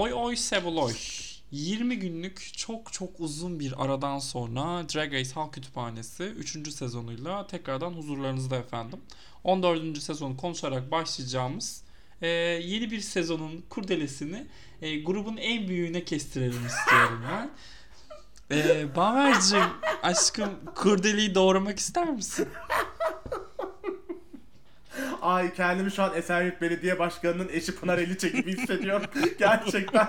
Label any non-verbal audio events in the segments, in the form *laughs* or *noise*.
Oy oy Seviloy. 20 günlük çok çok uzun bir aradan sonra Drag Race Halk Kütüphanesi 3. sezonuyla tekrardan huzurlarınızda efendim. 14. sezonu konuşarak başlayacağımız e, yeni bir sezonun kurdelesini e, grubun en büyüğüne kestirelim istiyorum ben. E, Baver'cim aşkım kurdeleyi doğramak ister misin? Ay kendimi şu an Esenyurt Belediye Başkanı'nın eşi Pınar Eliçe gibi hissediyorum. *laughs* Gerçekten.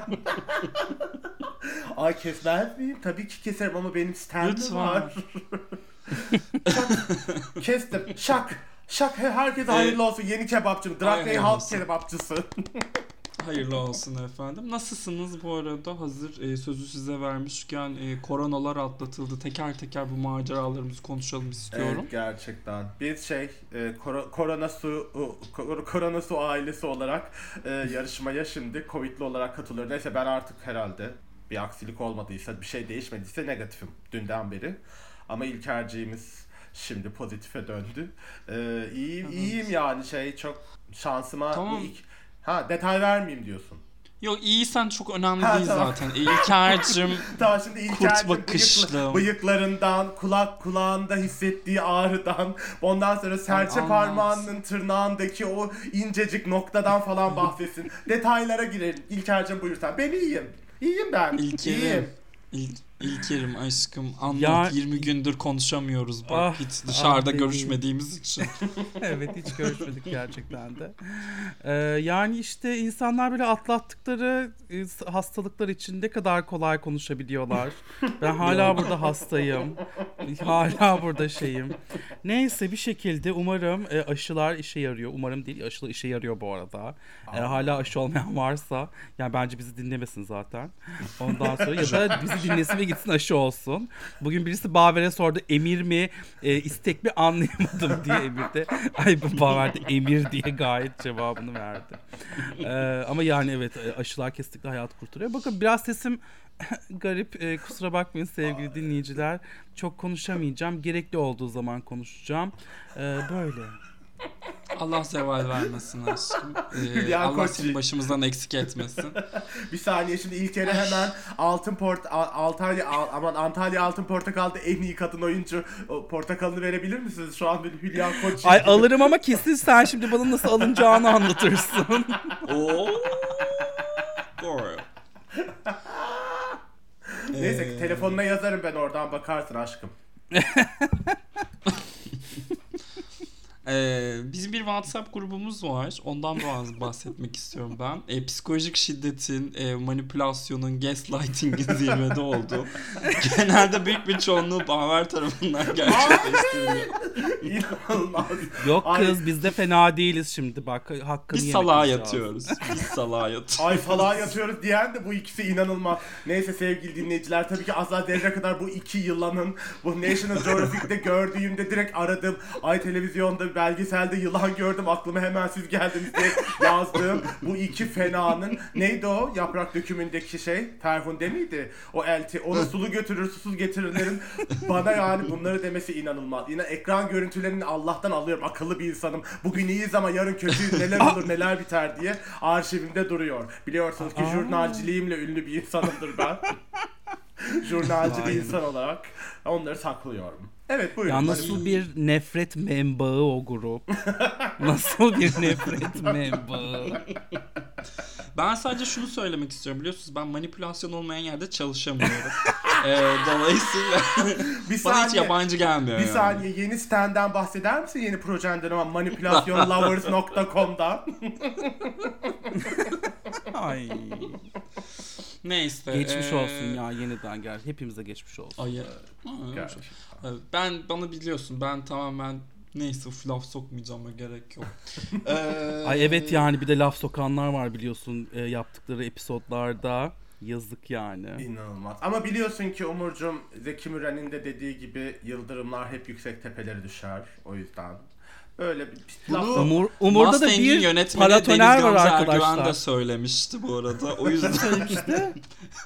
Ay kesmez miyim? Tabii ki keserim ama benim standım var. Şak. Kestim. Şak. Şak. Herkese hayırlı olsun. Yeni kebapçım. Hayırlı halk kebapçısı. *laughs* Hayırlı olsun efendim. Nasılsınız bu arada? Hazır e, sözü size vermişken e, koronalar atlatıldı. Teker teker bu maceralarımızı konuşalım istiyorum. Evet gerçekten. Biz şey e, koro- korona su kor- korona su ailesi olarak e, yarışmaya şimdi Covid'li olarak katılıyoruz. Neyse ben artık herhalde bir aksilik olmadıysa bir şey değişmediyse negatifim dünden beri. Ama İlkerciğimiz şimdi pozitife döndü. E, iyiyim, Evet. iyiyim yani şey çok şansıma Tamam. bu ilk Ha detay vermeyeyim diyorsun. Yok iyisen çok önemli Ha, değil tamam. zaten. İlker'cim *laughs* Tamam şimdi İlker'cim bakışlı. bıyıkla- bıyıklarından, kulak kulağında hissettiği ağrıdan, ondan sonra serçe anlat. parmağının tırnağındaki o incecik noktadan falan *laughs* bahsetsin. Detaylara girelim. İlker'cim buyursan. Ben iyiyim. İyiyim ben. İlker'im. İyiyim. İl, İlker'im aşkım anlat. Ya- 20 gündür konuşamıyoruz bak Ah, hiç dışarıda ah görüşmediğimiz için. *laughs* evet hiç görüşmedik gerçekten de. Ee, yani işte insanlar böyle atlattıkları e, hastalıklar için ne kadar kolay konuşabiliyorlar. Ben hala burada hastayım. Hala burada şeyim. Neyse bir şekilde umarım e, aşılar işe yarıyor. Umarım değil aşılar işe yarıyor bu arada. Eğer hala aşı olmayan varsa yani bence bizi dinlemesin zaten. Ondan sonra ya da *laughs* bizi dinlesin ve gitsin aşı olsun. Bugün birisi Baver'e sordu emir mi e, istek mi anlayamadım diye Emir de. Ay bu Baver de emir diye gayet cevabını verdi. Ee, ama yani evet e, aşılar kesinlikle hayat kurtarıyor. Bakın biraz sesim *laughs* garip. E, kusura bakmayın sevgili dinleyiciler. Çok konuşamayacağım. Gerekli olduğu zaman konuşacağım. Ee, böyle. Allah zeval vermesin aşkım. Ee, *laughs* Hülya Allah seni başımızdan eksik etmesin. *laughs* Bir saniye şimdi İlker'e hemen Altın Port A- Antalya Al- aman Antalya Altın Portakal'da en iyi kadın oyuncu o portakalını verebilir misiniz? Şu an bir Hülya Koç. Ay alırım ama kesin sen şimdi bana nasıl alınacağını anlatırsın. *laughs* Oo. Doğru. Neyse telefonuna yazarım ben oradan bakarsın aşkım. Ee, bizim bir WhatsApp grubumuz var. Ondan biraz bahsetmek istiyorum ben. Ee, psikolojik şiddetin, e, manipülasyonun, gaslighting'in zirvede olduğu. Genelde büyük bir çoğunluğu Baver tarafından gerçekleştiriliyor. İnanılmaz. Yok Ay. kız biz de fena değiliz şimdi bak hakkını Biz salağa yatıyoruz. Biz salağa yatıyoruz. Ay falan yatıyoruz diyen de bu ikisi inanılmaz. Neyse sevgili dinleyiciler tabii ki asla zerre kadar bu iki yılanın bu National Geographic'te gördüğümde direkt aradım. Ay televizyonda belgeselde yılan gördüm aklıma hemen siz geldiniz diye yazdığım bu iki fenanın neydi o yaprak dökümündeki şey Ferhunde miydi? O elti onu sulu götürür susuz getirirlerin bana yani bunları demesi inanılmaz. Yine ekran görüntülerini Allah'tan alıyorum akıllı bir insanım. Bugün iyiyiz ama yarın kötü neler olur neler biter diye arşivimde duruyor. Biliyorsunuz ki jurnalciliğimle ünlü bir insanımdır ben. *laughs* Jurnalci bir insan olarak onları saklıyorum. Evet buyurun. Ya nasıl bir nefret menbaı o grup? *laughs* nasıl bir nefret menbaı? Ben sadece şunu söylemek istiyorum. Biliyorsunuz ben manipülasyon olmayan yerde çalışamıyorum. *laughs* Ee, dolayısıyla *laughs* bir bana hiç saniye. yabancı gelmiyor. Bir yani. saniye yeni stand'den bahseder misin yeni projenden ama manipülasyonlovers.com'dan? Ay. Neyse. Geçmiş ee, olsun ya yeniden gel. Hepimize geçmiş olsun. Ay, Aa, Gerçekten. Evet, Ben bana biliyorsun ben tamamen neyse uf, laf sokmayacağıma gerek yok. *laughs* Ee, Ay evet yani bir de laf sokanlar var biliyorsun e, yaptıkları episodlarda. Yazık yani. İnanılmaz. Ama biliyorsun ki Umurcuğum Zeki Müren'in de dediği gibi yıldırımlar hep yüksek tepelere düşer. O yüzden Öyle bir Bunu- Umur, Umur'da da bir paratoner var arkadaşlar. söylemişti bu arada. O *laughs* yüzden Söylemişti.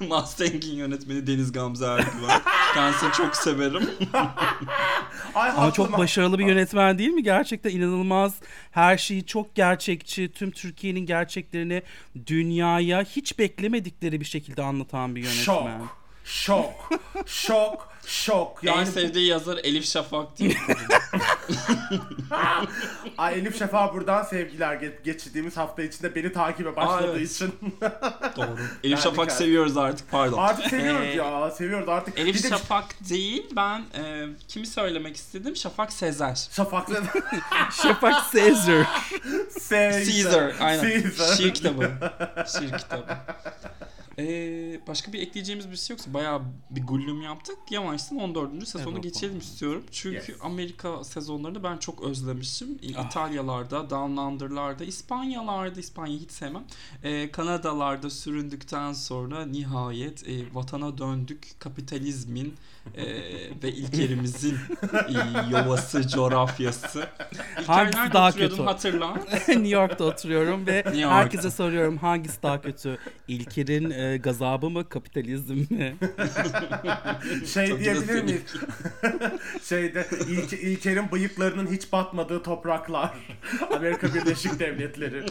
*laughs* Mustang'in yönetmeni Deniz Gamze Ergüven. Kendisini çok severim. *laughs* Ay, Ama çok başarılı bir yönetmen değil mi? Gerçekten inanılmaz. Her şeyi çok gerçekçi. Tüm Türkiye'nin gerçeklerini dünyaya hiç beklemedikleri bir şekilde anlatan bir yönetmen. Şok. Şok. Şok. En Yani sevdiği yazar Elif Şafak değil? *laughs* Ay Elif Şafak'a buradan sevgiler Ge- geçirdiğimiz hafta içinde beni takibe başladığı Aa, evet. için. Doğru. Elif *laughs* Yani Şafak seviyoruz artık pardon. Artık seviyoruz Ee, ya. Seviyoruz artık. Elif de Şafak değil ben e, kimi söylemek istedim? Şafak Sezer. Şafak'la Şafak Caesar. *laughs* Caesar aynen. Caesar. Şiir kitabı. Şiir kitabı. Ee, başka bir ekleyeceğimiz bir şey yoksa bayağı bir gullüm yaptık. Yavaştan 14. sezonu Evet, geçelim istiyorum. Çünkü Yes. Amerika sezonlarını ben çok özlemişim. Ah. İtalyalarda, Down Under'larda, İspanyalarda, İspanya'yı hiç sevmem. Ee, Kanadalarda süründükten sonra nihayet e, vatana döndük. Kapitalizmin e, ve ilkerimizin e, yovası, coğrafyası. İlker Hangisi daha kötü? hatırla. *laughs* New York'ta oturuyorum ve York'ta. herkese soruyorum hangisi daha kötü? İlker'in e, gazabı mı, kapitalizm mi? *laughs* Şey Çok diyebilir miyiz? *laughs* Şeyde İlk, İlker'in bıyıklarının hiç batmadığı topraklar. Amerika Birleşik Devletleri.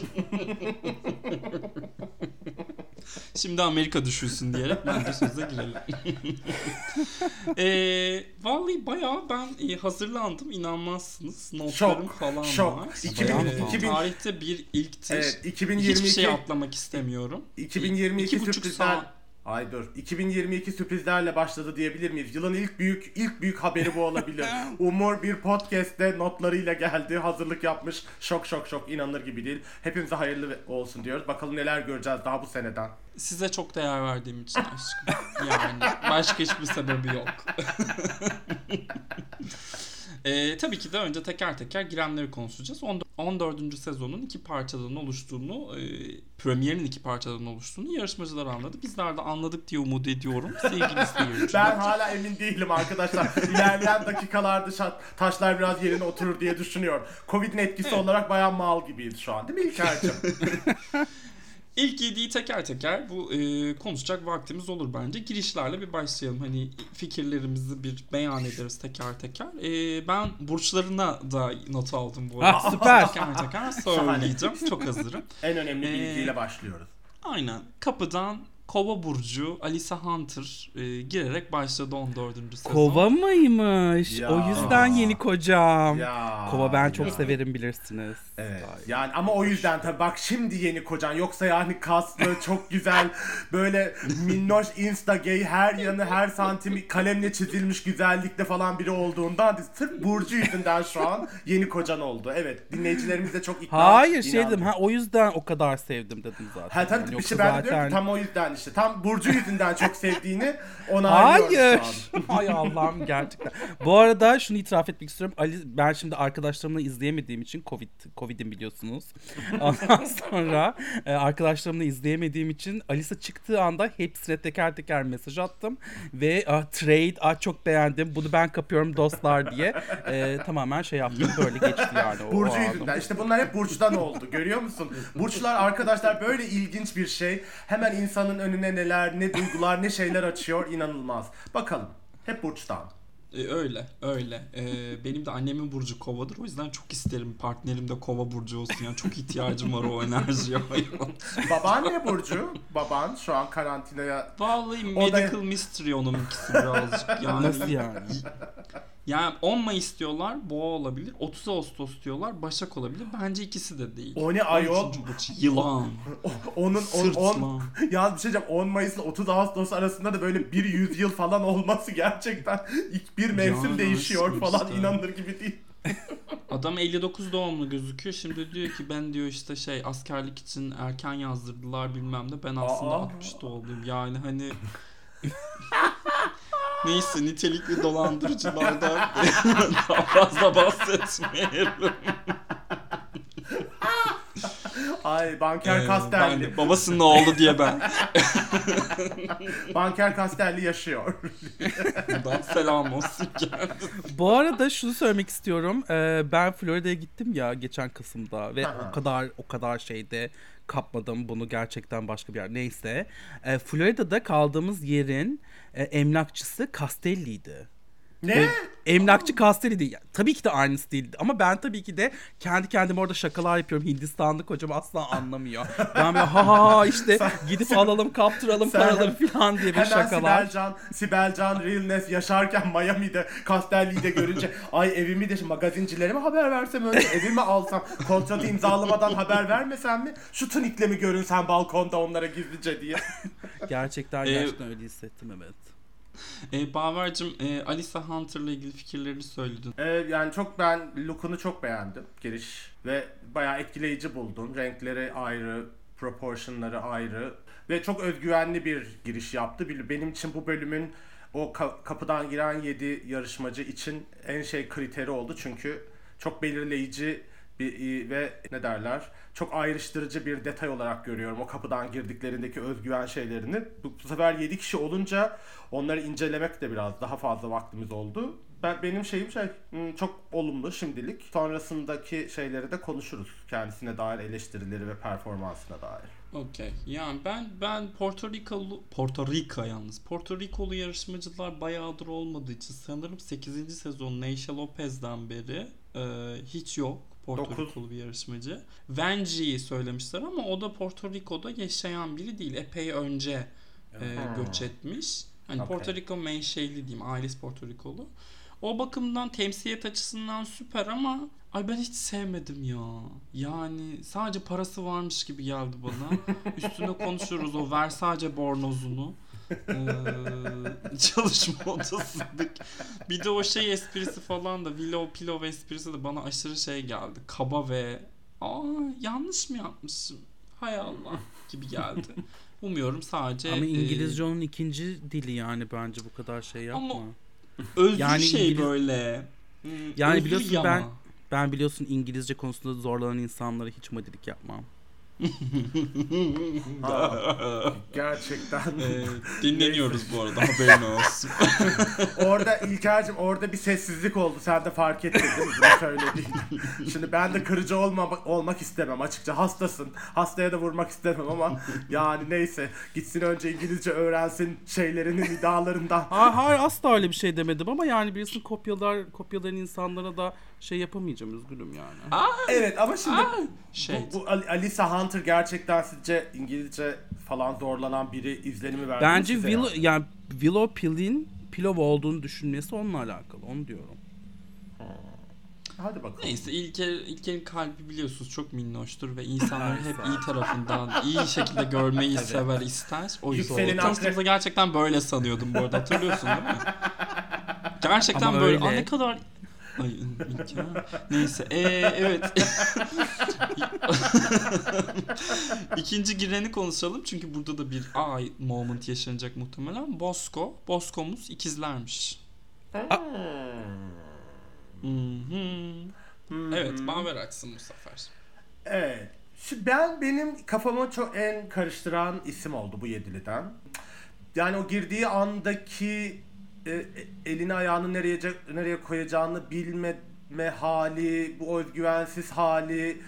Şimdi Amerika düşünsün diyerek bence söze girelim. *laughs* ee, vallahi bayağı ben e, hazırlandım inanmazsınız. Notlarım Şok, falan şok. var. 2000 Ee, 2000 tarihte bir ilktir. Evet, Hiçbir 2022 şey atlamak istemiyorum. 2022 İki buçuk sürprizler. saat. Ay dur. 2022 sürprizlerle başladı diyebilir miyiz? Yılın ilk büyük ilk büyük haberi bu olabilir. *laughs* Umur bir podcast'te notlarıyla geldi. Hazırlık yapmış. Şok şok şok inanılır gibi değil. Hepimize hayırlı olsun diyoruz. Bakalım neler göreceğiz daha bu seneden. Size çok değer verdiğim için aşkım. Yani başka hiçbir sebebi yok. *laughs* Ee, tabii ki de önce teker teker girenleri konuşacağız. 14. sezonun iki parçadan oluştuğunu, e, premierin iki parçadan oluştuğunu yarışmacılar anladı. Bizler de anladık diye umut ediyorum. *laughs* Sevgili seyirciler. Ben hala emin değilim arkadaşlar. İlerleyen dakikalarda taşlar biraz yerine oturur diye düşünüyorum. Covid'in etkisi olarak bayağı mal gibiyiz şu an değil mi İlker'cim? *laughs* İlk yediği teker teker bu e, konuşacak vaktimiz olur bence. Girişlerle bir başlayalım. Hani fikirlerimizi bir beyan ederiz teker teker. E, ben burçlarına da not aldım bu arada. Ah süper. *laughs* teker teker söyleyeceğim. Çok hazırım. *laughs* en önemli Ee, bilgiyle başlıyoruz. Aynen. Kapıdan Kova burcu Alisa Hunter e, girerek başladı 14. sezon. Kova mıymış? Ya. O yüzden yeni kocam. Ya. Kova ben çok ya. severim bilirsiniz. Evet. Yani ama o yüzden tabii bak şimdi yeni kocan yoksa yani kaslı çok güzel böyle minnoş insta gay her yanı her santimi kalemle çizilmiş güzellikte falan biri olduğundan sırf Burcu yüzünden şu an yeni kocan oldu. Evet dinleyicilerimiz de çok ikna Hayır şey inandı. dedim ha o yüzden o kadar sevdim dedim zaten. Ha tabii Yani bir şey ben de diyorum ki zaten- tam o yüzden işte tam Burcu yüzünden çok *laughs* sevdiğini onaylıyoruz Hayır. *laughs* Hay Allah'ım gerçekten. Bu arada şunu itiraf etmek istiyorum. Ali ben şimdi arkadaşlarımla izleyemediğim için Covid Covid'im biliyorsunuz. Ondan *laughs* sonra e, arkadaşlarımla izleyemediğim için Alisa çıktığı anda hepsine teker teker mesaj attım ve ah, trade ah, çok beğendim. Bunu ben kapıyorum dostlar diye e, tamamen şey yaptım. Böyle geçti yani o, Burcu yüzünden. İşte bunlar hep Burç'tan oldu. Görüyor musun? Burçlar arkadaşlar böyle ilginç bir şey. Hemen insanın önüne neler, ne duygular, ne şeyler açıyor. inanılmaz. Bakalım. Hep Burç'tan. E, öyle, öyle. E, benim de annemin burcu kovadır. O yüzden çok isterim partnerim de kova burcu olsun. Yani çok ihtiyacım var o *laughs* enerjiye. Baban ne Burcu? Baban şu an karantinaya... Vallahi O da- medical mystery onunkisi birazcık. Yani, Nasıl yani? *laughs* Yani 10 Mayıs diyorlar boğa olabilir. 30 Ağustos diyorlar başak olabilir. Bence ikisi de değil. O ne ayol? 13. burç, Yılan. *laughs* Onun on, on, *laughs* ya bir şey diyeceğim 10 Mayıs ile 30 Ağustos arasında da böyle bir yüzyıl falan olması gerçekten ilk bir mevsim Yani değişiyor falan işte. inanılır gibi değil. *laughs* Adam 59 doğumlu gözüküyor. Şimdi diyor ki ben diyor işte şey askerlik için erken yazdırdılar bilmem ne. Ben aslında Aa. 60 doğumluyum. Yani hani Neyse nitelikli dolandırıcılardan *laughs* daha fazla bahsetmeyelim. Ay Banker Ee, Castelli. ben babasının oğlu diye ben. *laughs* Banker Castelli yaşıyor. *laughs* Buradan selam olsun kendisi. Bu arada şunu söylemek istiyorum. Ee, ben Florida'ya gittim ya geçen Kasım'da ve Aha. o kadar o kadar şeyde kapmadım bunu gerçekten başka bir yer. Neyse. Ee, Florida'da kaldığımız yerin e, emlakçısı Castelli'ydi. ne? Ve Emlakçı Castelli değil. Tabii ki de aynısı değildi. Ama ben tabii ki de kendi kendime orada şakalar yapıyorum. Hindistanlı kocam asla anlamıyor. Ben böyle ha ha ha işte gidip alalım kaptıralım Sen- paraları falan diye bir Hemen şakalar. Sibelcan, Sibelcan Realness yaşarken Miami'de Castelli'yi de görünce ay evimi de magazincilere mi haber versem önce evimi alsam kontratı imzalamadan haber vermesem mi şu tunikle mi görünsem balkonda onlara gizlice diye. Gerçekten Ee, gerçekten öyle hissettim evet. E, Baver'cim e, Alisa Hunter'la ilgili fikirlerini söyledin. Ee, yani çok ben look'unu çok beğendim giriş ve bayağı etkileyici buldum. Renkleri ayrı, proportionları ayrı ve çok özgüvenli bir giriş yaptı. Benim için bu bölümün o ka- kapıdan giren 7 yarışmacı için en şey kriteri oldu çünkü çok belirleyici bir ve ne derler çok ayrıştırıcı bir detay olarak görüyorum o kapıdan girdiklerindeki özgüven şeylerini. Bu, bu sefer 7 kişi olunca onları incelemek de biraz daha fazla vaktimiz oldu. Ben benim şeyim şey hmm, çok olumlu şimdilik. Sonrasındaki şeyleri de konuşuruz. Kendisine dair eleştirileri ve performansına dair. Okey. Yani ben ben Porto Rikolu Porto Rico yalnız. Porto Rikolu yarışmacılar bayağıdır olmadığı için sanırım 8. sezon Neysha Lopez'den beri e, hiç yok. Porto Dokuz. Rikolu bir yarışmacı. Venji'yi söylemişler ama o da Porto Rico'da yaşayan biri değil. Epey önce e, göç etmiş. Hani Okey. Porto Rico menşeli diyeyim. Ailesi Porto Rikolu. O bakımdan temsiliyet açısından süper ama ay ben hiç sevmedim ya. Yani sadece parası varmış gibi geldi bana. *laughs* Üstüne konuşuruz o Versace bornozunu. Ee, *laughs* çalışma odasındaki. Bir de o şey esprisi falan da Willow Pillow esprisi de bana aşırı şey geldi. Kaba ve aa yanlış mı yapmışım? Hay Allah gibi geldi. Umuyorum sadece Ama e, İngilizce onun ikinci dili yani bence bu kadar şey yapma. Ama- özlü Yani şey İngiliz- böyle. Yani özlü biliyorsun yama. ben- Ben biliyorsun İngilizce konusunda zorlanan insanlara hiç madilik yapmam. Ha, gerçekten. Ee, dinleniyoruz bu arada haberin olsun. *laughs* orada İlker'cim orada bir sessizlik oldu. Sen de fark ettin değil mi? Bunu söylediğin. Şimdi ben de kırıcı olmamak, olmak istemem açıkça. Hastasın. Hastaya da vurmak istemem ama yani neyse. Gitsin önce İngilizce öğrensin şeylerinin iddialarından. Hayır, hayır asla öyle bir şey demedim ama yani birisini kopyalar kopyalayan insanlara da şey yapamayacağım üzgünüm yani. Evet ama şimdi Şey, bu, bu Ali- Alisa Hunter gerçekten sizce İngilizce falan zorlanan biri izlenimi verdi Bence size Willow, yani? yani Willow Pill'in Pillow olduğunu düşünmesi onunla alakalı onu diyorum. Hadi bakalım. neyse İlker, İlker'in kalbi biliyorsunuz çok minnoştur ve insanları hep Evet. iyi tarafından iyi şekilde görmeyi sever ister. O yüzden Yükselen tanıştığımızda gerçekten böyle sanıyordum bu arada hatırlıyorsun değil mi? *laughs* Gerçekten Ama böyle. öyle. Aa, ne kadar Ay İlker. Neyse. Ee, evet. *laughs* İkinci gireni konuşalım çünkü burada da bir ay moment yaşanacak muhtemelen. Bosco. Bosco'muz ikizlermiş. Evet, Maver aksın bu sefer. Evet. Şimdi ben benim kafamı çok en karıştıran isim oldu bu yediliden. Yani o girdiği andaki e, e, elini ayağını nereye nereye koyacağını bilmeme hali, bu özgüvensiz hali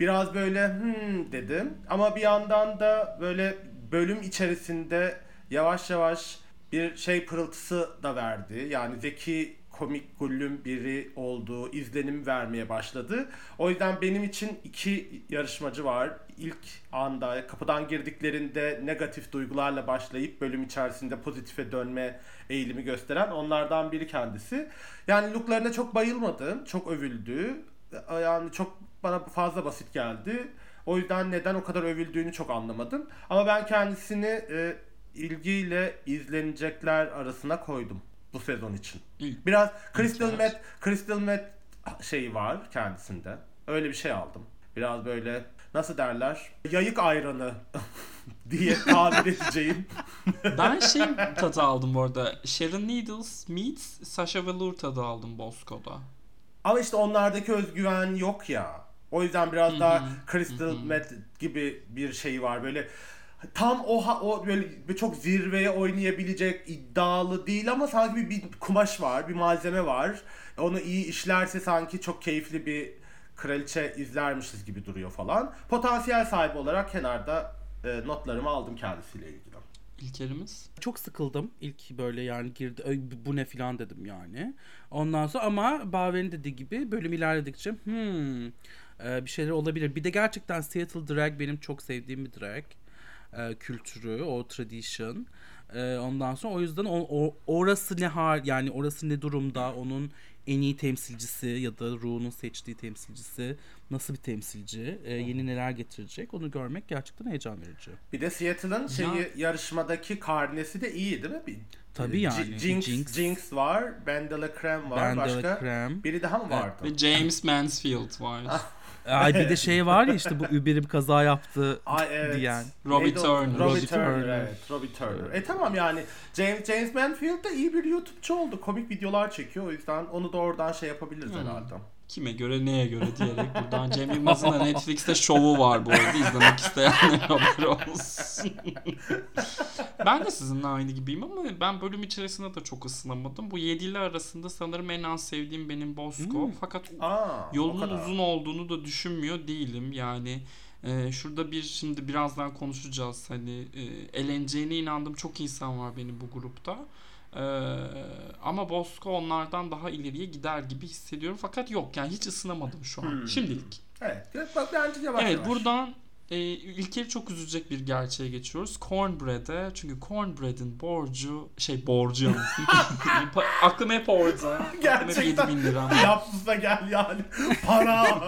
biraz böyle hmm dedim. Ama bir yandan da böyle bölüm içerisinde yavaş yavaş bir şey pırıltısı da verdi. Yani zeki komik gullüm biri olduğu izlenim vermeye başladı. O yüzden benim için iki yarışmacı var. İlk anda kapıdan girdiklerinde negatif duygularla başlayıp bölüm içerisinde pozitife dönme eğilimi gösteren onlardan biri kendisi. Yani looklarına çok bayılmadım. Çok övüldü. Yani çok bana fazla basit geldi. O yüzden neden o kadar övüldüğünü çok anlamadım. Ama ben kendisini e, ilgiyle izlenecekler arasına koydum bu sezon için. İlk. Biraz Crystal. Met, Crystal Met şeyi var kendisinde. Öyle bir şey aldım. Biraz böyle nasıl derler? Yayık ayranı *laughs* diye tabir edeceğim. *laughs* Ben şey tadı aldım bu arada. Sharon Needles meets Sasha Velour tadı aldım Bosco'da. Ama işte onlardaki özgüven yok ya. O yüzden biraz daha. Crystal. Meth gibi bir şey var. Böyle tam o o böyle çok zirveye oynayabilecek iddialı değil ama sanki bir, bir kumaş var, bir malzeme var. Onu iyi işlerse sanki çok keyifli bir kraliçe izlermişiz gibi duruyor falan. Potansiyel sahibi olarak kenarda e, notlarımı aldım kendisiyle ilgili. İlkerimiz. Çok sıkıldım ilk böyle yani girdi "Ay, bu ne filan dedim yani. Ondan sonra ama Baver'in dediği gibi bölüm ilerledikçe hmm, e, bir şeyler olabilir. Bir de gerçekten Seattle Drag benim çok sevdiğim bir drag e, kültürü, o tradition. E, ondan sonra o yüzden o, o- orası ne hal yani orası ne durumda onun en iyi temsilcisi ya da Ru'nun seçtiği temsilcisi nasıl bir temsilci, e, yeni neler getirecek onu görmek gerçekten heyecan verici. Bir de Seattle'ın şeyi Ya- yarışmadaki karnesi de iyi değil mi? Bir, Tabii Ji- yani. Jinx, Jinx. Jinx var, Bandela Creme var, Ben de başka krem. biri daha mı vardı? Ve James Mansfield var. Ay bir de *laughs* şey var ya işte bu Uber'im kaza yaptı Ay evet. diyen. Robbie Neydi? Turner. Robbie, Robbie Turner, Turner. evet. Robbie Turner. E tamam yani James James Manfield da iyi bir YouTube'cu oldu. Komik videolar çekiyor. O yüzden onu da oradan şey yapabiliriz Hmm. herhalde. Kime göre neye göre diyerek buradan Cem Yılmaz'ın da Netflix'te şovu var bu arada izlemek isteyenler *laughs* haber olsun. ben de sizinle aynı gibiyim ama ben bölüm içerisinde de çok ısınamadım. Bu yedili arasında sanırım en az sevdiğim benim Bosco. Hmm. Fakat Aa, kadar. uzun olduğunu da düşünmüyor değilim. Yani e, şurada bir şimdi birazdan konuşacağız. Hani e, eğleneceğine inandığım çok insan var benim bu grupta. E, ama Bosco onlardan daha ileriye gider gibi hissediyorum. Fakat yok yani hiç ısınamadım şu an. Hmm. Şimdilik. Evet. Bak bence yavaş evet yavaş. buradan e, İlker'i çok üzecek bir gerçeğe geçiyoruz. Cornbread'e çünkü Cornbread'in borcu şey borcu yalnız. *laughs* Aklım hep orada. Aklım hep Gerçekten 7000 lira. *laughs* yapsıza gel yani. Para,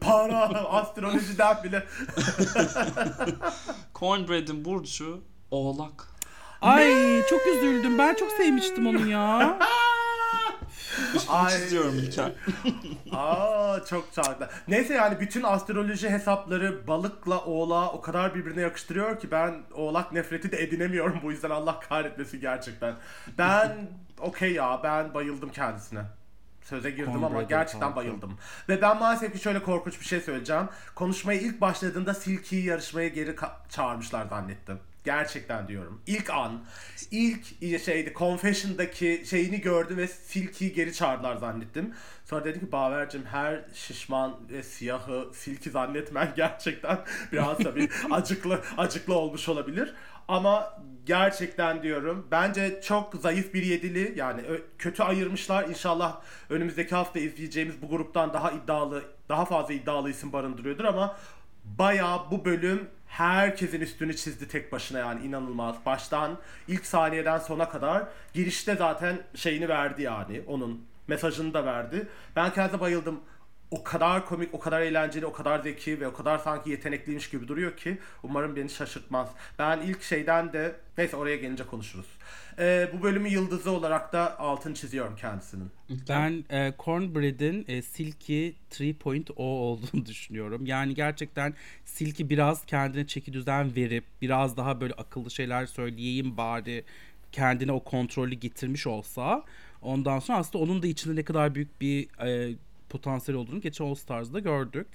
para, astrolojiden bile. *laughs* Cornbread'in burcu oğlak. Ay çok üzüldüm. Ben çok sevmiştim onu ya. *laughs* Ay. Çiziyorum İlker. *laughs* Aa çok çarptı. Neyse yani bütün astroloji hesapları balıkla oğlağı o kadar birbirine yakıştırıyor ki ben oğlak nefreti de edinemiyorum bu yüzden Allah kahretmesin gerçekten. Ben *laughs* okey ya ben bayıldım kendisine. Söze girdim ama Cornbread'e gerçekten harika. bayıldım. Ve ben maalesef ki şöyle korkunç bir şey söyleyeceğim. Konuşmaya ilk başladığında Silky'yi yarışmaya geri ka- çağırmışlar zannettim. Gerçekten diyorum. İlk an, ilk şeydi Confession'daki şeyini gördüm ve Silky'yi geri çağırdılar zannettim. Sonra dedim ki Baver'cim her şişman ve siyahı Silky zannetmen *laughs* gerçekten biraz tabii acıklı acıklı olmuş olabilir. Ama gerçekten diyorum bence çok zayıf bir yedili yani kötü ayırmışlar. İnşallah önümüzdeki hafta izleyeceğimiz bu gruptan daha iddialı daha fazla iddialı isim barındırıyordur ama bayağı bu bölüm herkesin üstünü çizdi tek başına yani inanılmaz. Baştan ilk saniyeden sona kadar girişte zaten şeyini verdi yani onun mesajını da verdi. Ben kendime bayıldım. O kadar komik, o kadar eğlenceli, o kadar zeki ve o kadar sanki yetenekliymiş gibi duruyor ki umarım beni şaşırtmaz. Ben ilk şeyden de neyse oraya gelince konuşuruz. Ee, bu bölümün yıldızı olarak da altın çiziyorum kendisinin. Ben e, Cornbread'in e, Silky 3.0 olduğunu *laughs* düşünüyorum. Yani gerçekten Silky biraz kendine çeki düzen verip biraz daha böyle akıllı şeyler söyleyeyim bari kendine o kontrolü getirmiş olsa ondan sonra aslında onun da içinde ne kadar büyük bir e, potansiyel olduğunu geçen All Stars'da gördük.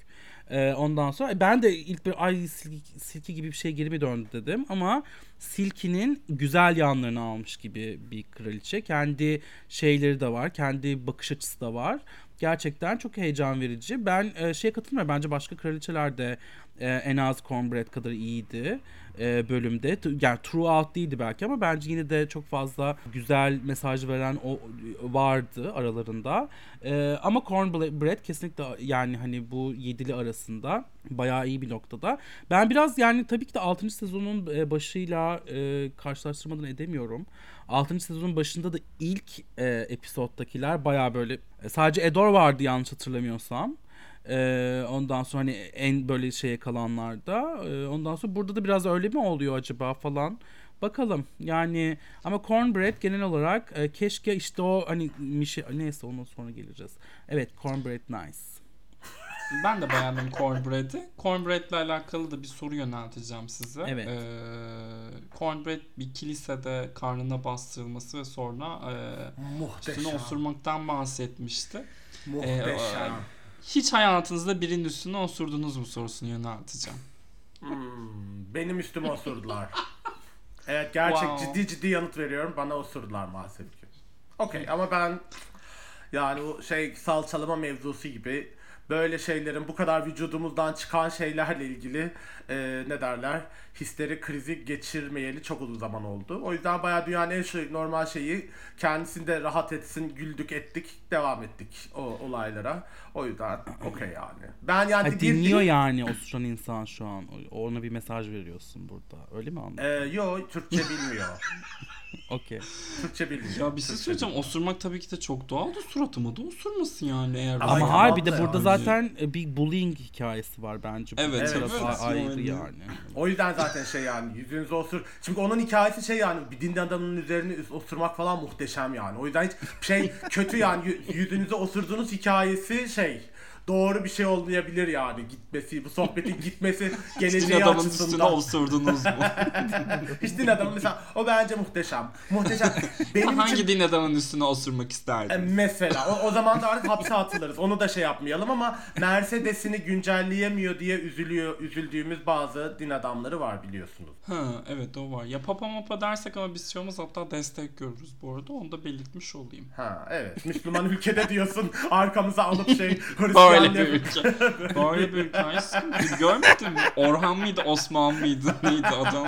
E, ondan sonra e, ben de ilk bir ay Silky, Silky gibi bir şey geri mi döndü dedim ama Silky'nin güzel yanlarını almış gibi bir kraliçe. Kendi şeyleri de var, kendi bakış açısı da var. Gerçekten çok heyecan verici. Ben e, şeye katılmıyorum. Bence başka kraliçeler de e, en az Cornbread kadar iyiydi e, bölümde. Yani throughout değildi belki ama bence yine de çok fazla güzel mesaj veren o vardı aralarında. E, ama Cornbread kesinlikle yani hani bu yedili arasında bayağı iyi bir noktada. Ben biraz yani tabii ki de 6. sezonun e, başıyla karşılaştırmadan edemiyorum. 6. sezonun başında da ilk e, episoddakiler bayağı böyle sadece Edor vardı yanlış hatırlamıyorsam. E, ondan sonra hani en böyle şeye kalanlarda. E, ondan sonra burada da biraz öyle mi oluyor acaba falan. Bakalım yani ama Cornbread genel olarak e, keşke işte o hani Mişe neyse ondan sonra geleceğiz. Evet Cornbread nice. Ben de beğendim Cornbread'i. Cornbread'le alakalı da bir soru yönelteceğim size. Evet. Ee, cornbread bir kilisede karnına bastırılması ve sonra e, üstüne Muhteşem. osurmaktan bahsetmişti. Muhteşem. Ee, Hiç hayatınızda birinin üstüne osurdunuz mu sorusunu yönelteceğim. Hmm, benim üstüme osurdular. Evet gerçek Wow. ciddi ciddi yanıt veriyorum. Bana osurdular maalesef ki. Okey ama ben yani o şey salçalama mevzusu gibi böyle şeylerin bu kadar vücudumuzdan çıkan şeylerle ilgili e, ne derler histeri krizi geçirmeyeli çok uzun zaman oldu. O yüzden bayağı dünyanın en şey, normal şeyi kendisinde rahat etsin güldük ettik devam ettik o olaylara. O yüzden okey yani. Ben yani Ha, bir- dinliyor yani osuran insan şu an. Ona bir mesaj veriyorsun burada. Öyle mi anladın? Ee, yo Türkçe bilmiyor. *laughs* Okey. Türkçe bilmiyor. Ya bir şey söyleyeceğim. Osurmak tabii ki de çok doğal da suratıma da osurmasın yani eğer. Ama hayır bir de burada yani. zaten e, bir bullying hikayesi var bence. Bu Evet, tarafı evet. ayrı Yani. yani. O yüzden zaten şey yani yüzünüze osur. Çünkü onun hikayesi şey yani bir din adamının üzerine osurmak falan muhteşem yani. O yüzden hiç şey kötü yani Yü- yüzünüze osurduğunuz hikayesi şey doğru bir şey olmayabilir yani gitmesi bu sohbetin *laughs* gitmesi geleceği adamın üstüne açısından. osurdunuz mu? *laughs* Hiç din adamı mesela o bence muhteşem. Muhteşem. *laughs* Benim Hangi için din adamın üstüne osurmak E, isterdin? Mesela o, o zaman da artık hapse atılırız. Onu da şey yapmayalım ama Mercedes'ini güncelleyemiyor diye üzülüyor üzüldüğümüz bazı din adamları var biliyorsunuz. Ha evet o var. Ya papa mapa dersek ama biz şey olmaz hatta destek görürüz bu arada. Onu da belirtmiş olayım. Ha evet. Müslüman ülkede diyorsun arkamıza alıp şey *laughs* Böyle bir ülke. Böyle bir ülke. Aşkım, Görmedin mi? Orhan mıydı? Osman mıydı? Neydi adam?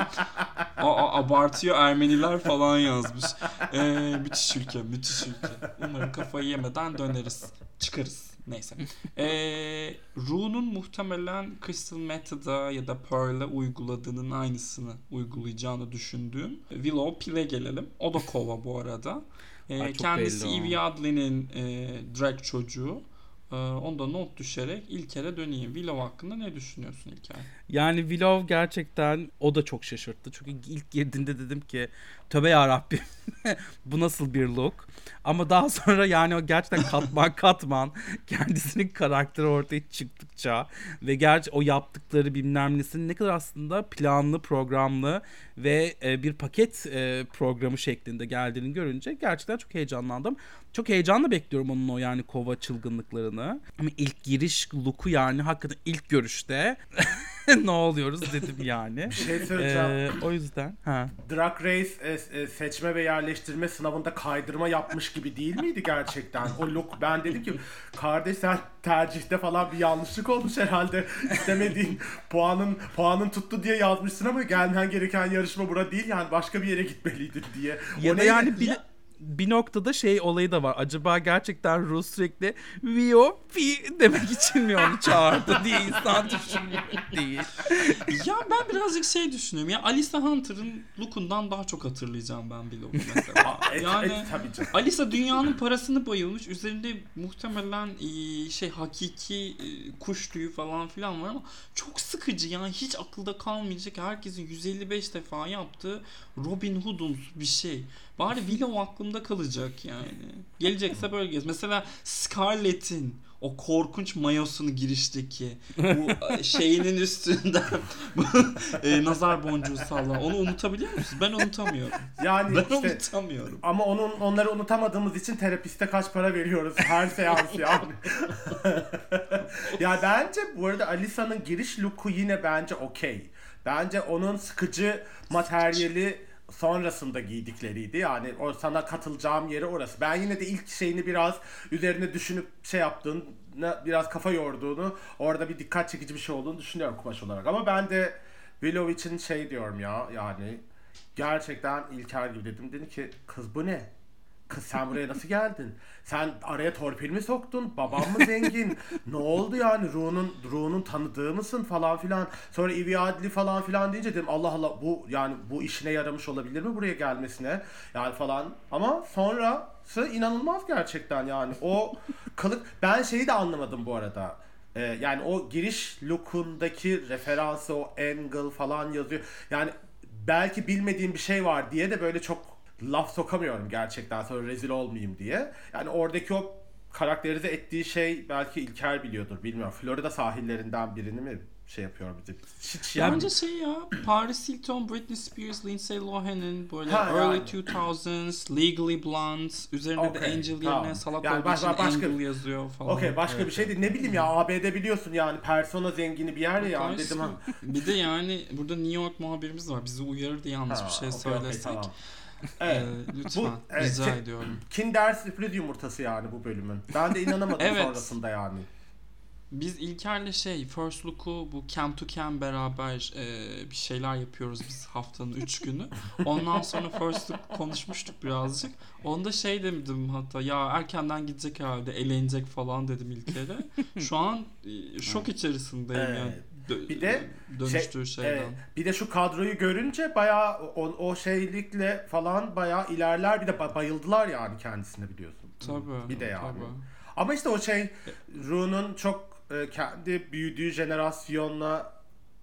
Aa, abartıyor Ermeniler falan yazmış. Ee, müthiş ülke, müthiş ülke. Umarım kafayı yemeden döneriz. Çıkarız. Neyse. Ee, Ru'nun muhtemelen Crystal Method'a ya da Pearl'e uyguladığının aynısını uygulayacağını düşündüğüm Willow Pill'e gelelim. O da kova bu arada. Ee, Ay, kendisi. Evie Adley'nin e, drag çocuğu. Ee, onda not düşerek İlker'e döneyim. Willow hakkında ne düşünüyorsun İlker? Yani Willow gerçekten o da çok şaşırttı. Çünkü ilk girdiğinde dedim ki tövbe yarabbim *laughs* bu nasıl bir look. Ama daha sonra yani o gerçekten katman *laughs* katman kendisinin karakteri ortaya çıktıkça ve gerçi o yaptıkları bilmem nesinin ne kadar aslında planlı programlı ve e, bir paket e, programı şeklinde geldiğini görünce gerçekten çok heyecanlandım. Çok heyecanla bekliyorum onun o yani kova çılgınlıklarını. Ama ilk giriş look'u yani hakikaten ilk görüşte *laughs* *laughs* ne oluyoruz dedim yani. Şey söyleyeceğim. Ee, o yüzden ha. Drag Race e, e, seçme ve yerleştirme sınavında kaydırma yapmış gibi değil miydi gerçekten? O look ben dedim ki kardeş sen tercihte falan bir yanlışlık olmuş herhalde. İstemediğin puanın puanın tuttu diye yazmışsın ama gelmen gereken yarışma bura değil yani başka bir yere gitmeliydin diye. Ya O da yani bir, bir noktada şey olayı da var. Acaba gerçekten Rus sürekli Vio Pi demek için mi onu çağırdı *laughs* diye insan düşünüyor değil. ya ben birazcık şey düşünüyorum. Ya Alisa Hunter'ın look'undan daha çok hatırlayacağım ben Willow'u mesela. *laughs* E, yani e, tabii canım. Alisa dünyanın parasını bayılmış. Üzerinde muhtemelen e, şey hakiki e, kuş tüyü falan filan var ama çok sıkıcı yani hiç akılda kalmayacak herkesin 155 defa yaptığı Robin Hood'umsu bir şey. Bari Willow aklımda kalacak yani. Gelecekse böyle gez. Mesela Scarlett'in o korkunç mayosunu girişteki bu e, *laughs* şeyinin üstünden e, nazar boncuğu sallan. Onu unutabiliyor musunuz? Ben unutamıyorum. Yani Ben işte unutamıyorum. ama onun onları unutamadığımız için terapiste kaç para veriyoruz her seans *laughs* yani. *laughs* ya bence bu arada Alisa'nın giriş look'u yine bence okey. Bence onun sıkıcı materyali sonrasında giydikleriydi. Yani o sana katılacağım yeri orası. Ben yine de ilk şeyini biraz üzerine düşünüp şey yaptığını, biraz kafa yorduğunu, orada bir dikkat çekici bir şey olduğunu düşünüyorum kumaş olarak. Ama ben de Willow için şey diyorum ya yani gerçekten İlker gibi dedim. Dedi ki kız bu ne? Kız sen buraya nasıl geldin? Sen araya torpil mi soktun? Babam mı zengin? *laughs* ne oldu yani? Ru'nun Ru'nun tanıdığı mısın falan filan. Sonra Ivy Adli falan filan deyince dedim Allah Allah bu yani bu işine yaramış olabilir mi buraya gelmesine? Yani falan. Ama sonrası inanılmaz gerçekten yani. O *laughs* kılık ben şeyi de anlamadım bu arada. Ee, yani o giriş look'undaki referansı o angle falan yazıyor. Yani belki bilmediğim bir şey var diye de böyle çok laf sokamıyorum gerçekten sonra rezil olmayayım diye. Yani oradaki o karakterize ettiği şey belki İlker biliyordur bilmiyorum. Florida sahillerinden birini mi şey yapıyor bize? Hiç yani. Bence şey ya Paris Hilton, Britney Spears, Lindsay Lohan'ın böyle Ha, early yani. 2000s, Legally Blonde üzerinde de Okey, Angel tamam. yerine salak Yani olduğu baş- için başka- Angel yazıyor falan. Okey başka bir şey değil. Ne bileyim ya ABD biliyorsun yani persona zengini bir yer ya yani dedim ha. Bir de yani burada New York muhabirimiz var. Bizi uyarırdı yanlış bir şey Ha, okey, okey, söylesek. Ee, lütfen Bu- evet, rica şey- ediyorum. Kinder sürpriz yumurtası yani bu bölümün. Ben de inanamadım *laughs* Evet. sonrasında yani. Biz İlker'le şey First Look'u bu Cam to Cam beraber e, bir şeyler yapıyoruz biz haftanın 3 *laughs* günü. Ondan sonra First Look konuşmuştuk birazcık. Onda şey dedim hatta ya erkenden gidecek herhalde eğlenecek falan dedim İlker'e. Şu an e, şok içerisindeyim Evet. yani. Bir de dönüştüğü şeyden. Evet. Bir de şu kadroyu görünce bayağı o, o şeylikle falan bayağı ilerler. Bir de ba- bayıldılar yani kendisine biliyorsun. Tabii. Bir de yani. tabii. Ama işte o şey Ru'nun çok e, kendi büyüdüğü jenerasyonla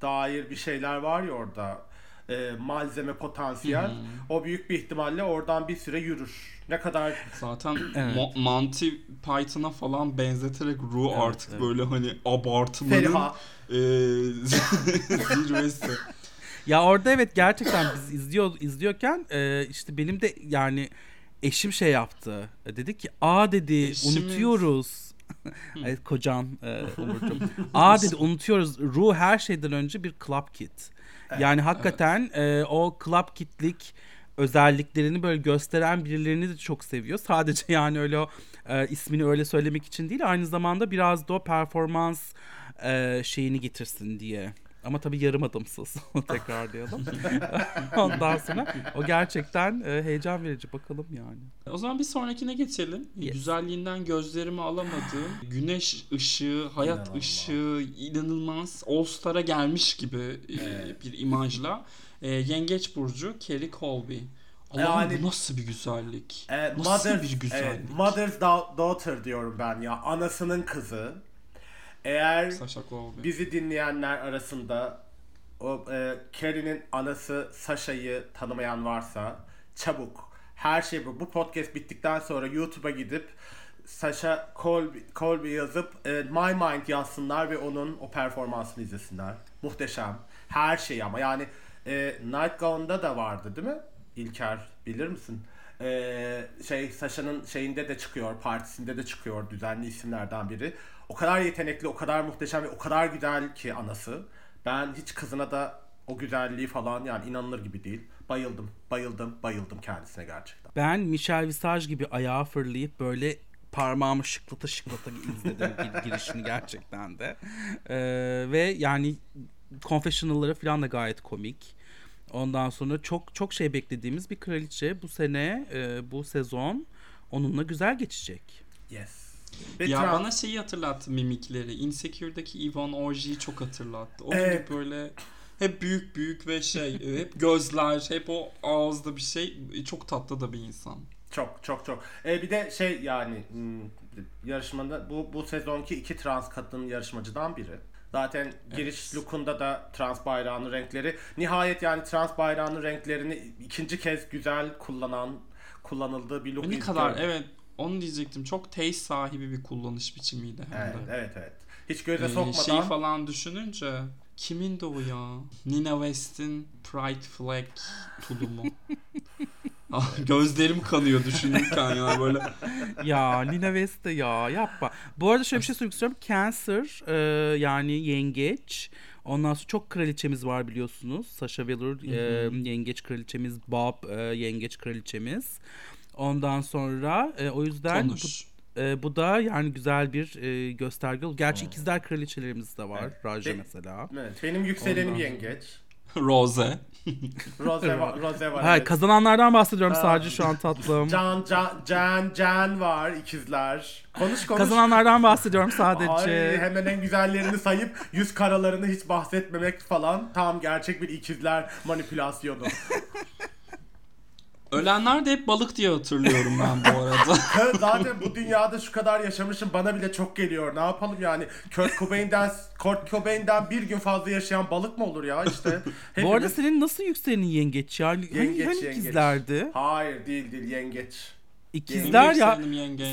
dair bir şeyler var ya orada. E, malzeme potansiyel. Hı hı. O büyük bir ihtimalle oradan bir süre yürür. Ne kadar Zaten *clears throat* Evet. Mo- Monty Python'a falan benzeterek Ru Evet, artık evet. böyle hani abartmanın e, *laughs* zirvesi. Ya orada evet gerçekten biz izliyor izliyorken e, işte benim de yani eşim şey yaptı. E, Dedi ki aa dedi Eşimiz. unutuyoruz. Ay, kocan e, Umurcuğum. *laughs* Aa dedi unutuyoruz. Ruh her şeyden önce bir club kit. Yani hakikaten e, o club kitlik özelliklerini böyle gösteren birilerini de çok seviyor. Sadece *laughs* yani öyle o e, ismini öyle söylemek için değil aynı zamanda biraz da o performans e, şeyini getirsin diye. Ama tabii yarım adımsız *laughs* tekrarlayalım. *laughs* Ondan sonra o gerçekten e, heyecan verici bakalım yani. O zaman bir sonrakine geçelim. Yes. Güzelliğinden gözlerimi alamadığım güneş ışığı, hayat İnanılmaz. ışığı inanılmaz All Star'a gelmiş gibi e, Evet. bir imajla. E, Yengeç Burcu Kerry Colby. Allah'ım Yani- bu nasıl bir güzellik? E, nasıl mother, bir güzellik? evet, mother's da- daughter diyorum ben ya. Anasının kızı. Eğer bizi dinleyenler arasında o e, Carrie'nin anası Sasha'yı tanımayan varsa çabuk her şey bu. Bu podcast bittikten sonra YouTube'a gidip Sasha Colby, Colby yazıp e, My Mind yazsınlar ve onun o performansını izlesinler. Muhteşem. Her şey ama yani e, Nightgown'da da vardı değil mi? İlker bilir misin? E, şey Sasha'nın şeyinde de çıkıyor, partisinde de çıkıyor düzenli isimlerden biri. O kadar yetenekli, o kadar muhteşem ve o kadar güzel ki anası. Ben hiç kızına da o güzelliği falan yani inanılır gibi değil. Bayıldım, bayıldım, bayıldım kendisine gerçekten. Ben Michel Visage gibi ayağa fırlayıp böyle parmağımı şıklata şıklata izledim gir- *laughs* girişini gerçekten de. Ee, ve yani confessional'ları falan da gayet komik. Ondan sonra çok çok şey beklediğimiz bir kraliçe bu sene e, bu sezon onunla güzel geçecek. Yes. Ve Ya Trump- bana şeyi hatırlattı mimikleri. Insecure'daki Yvonne Orji'yi çok hatırlattı. O Evet. gibi böyle hep büyük büyük ve şey hep gözler, hep o ağızda bir şey. Çok tatlı da bir insan. Çok çok çok. E, bir de şey yani hmm, yarışmada bu bu sezonki iki trans kadın yarışmacıdan biri. Zaten giriş lookunda da trans bayrağının renkleri. Nihayet yani trans bayrağının renklerini ikinci kez güzel kullanan kullanıldığı bir look ne kadar evet onu diyecektim. Çok taste sahibi bir kullanış biçimiydi hem Evet, de. evet evet. Hiç göze Ee, sokmadan. şeyi falan düşününce kimin de o ya? Nina West'in Pride Flag tulumu. *laughs* Ah, Gözlerim kanıyor düşünürken ya böyle. ya Lina West de ya yapma. Bu arada şöyle bir şey söylemek istiyorum. Cancer e, yani yengeç. Ondan sonra çok kraliçemiz var biliyorsunuz. Sasha Velour e, yengeç kraliçemiz. Bob e, yengeç kraliçemiz. Ondan sonra e, o yüzden bu, e, bu da yani güzel bir e, gösterge. olur. Gerçi ikizler kraliçelerimiz de var. Evet. Raja Ve- mesela. Evet, benim yükselenim Ondan. yengeç. *laughs* Rose. Rose var, Rose var. Hayır evet. kazananlardan bahsediyorum sadece şu an tatlım. Can, Can, Can, Can var ikizler. Konuş konuş. Kazananlardan bahsediyorum sadece. Ay, hemen en güzellerini sayıp yüz karalarını hiç bahsetmemek falan tam gerçek bir ikizler manipülasyonu. Ölenler de hep balık diye hatırlıyorum ben bu arada. *laughs* Zaten bu dünyada şu kadar yaşamışım bana bile çok geliyor. Ne yapalım yani? Kurt Cobain'den, Kurt Cobain'den bir gün fazla yaşayan balık mı olur ya işte? *laughs* Bu arada Hepimiz- senin nasıl yükselenin yengeç ya? Yengeç, hani yengeç. ikizlerdi? Hayır değil değil yengeç. İkizler ya.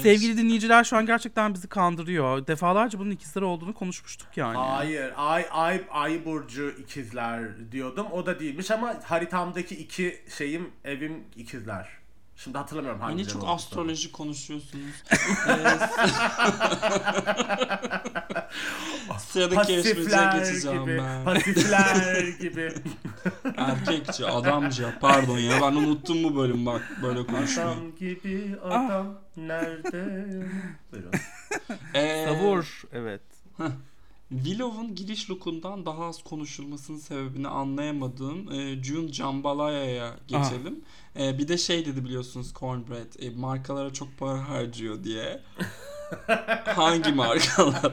Sevgili dinleyiciler şu an gerçekten bizi kandırıyor. Defalarca bunun ikizler olduğunu konuşmuştuk yani. Hayır, ay ay ay burcu ikizler diyordum. O da değilmiş ama haritamdaki iki şeyim evim ikizler. Şimdi hatırlamıyorum Ay ne hangileri çok astroloji konuşuyorsunuz. *laughs* Ee, Sıradaki yarışmacıya Pasifler geçeceğim gibi, ben. pasifler *laughs* gibi. Erkekçe, adamca. Pardon ya ben unuttum bu bölüm bak böyle konuşmayı. Adam gibi adam nerede? Buyurun. Ee, Savur. Evet. Willow'un giriş lookundan daha az konuşulmasının sebebini anlayamadığım e, June Jambalaya'ya geçelim. E, bir de şey dedi biliyorsunuz Cornbread e, markalara çok para harcıyor diye. *laughs* Hangi markalar? *laughs*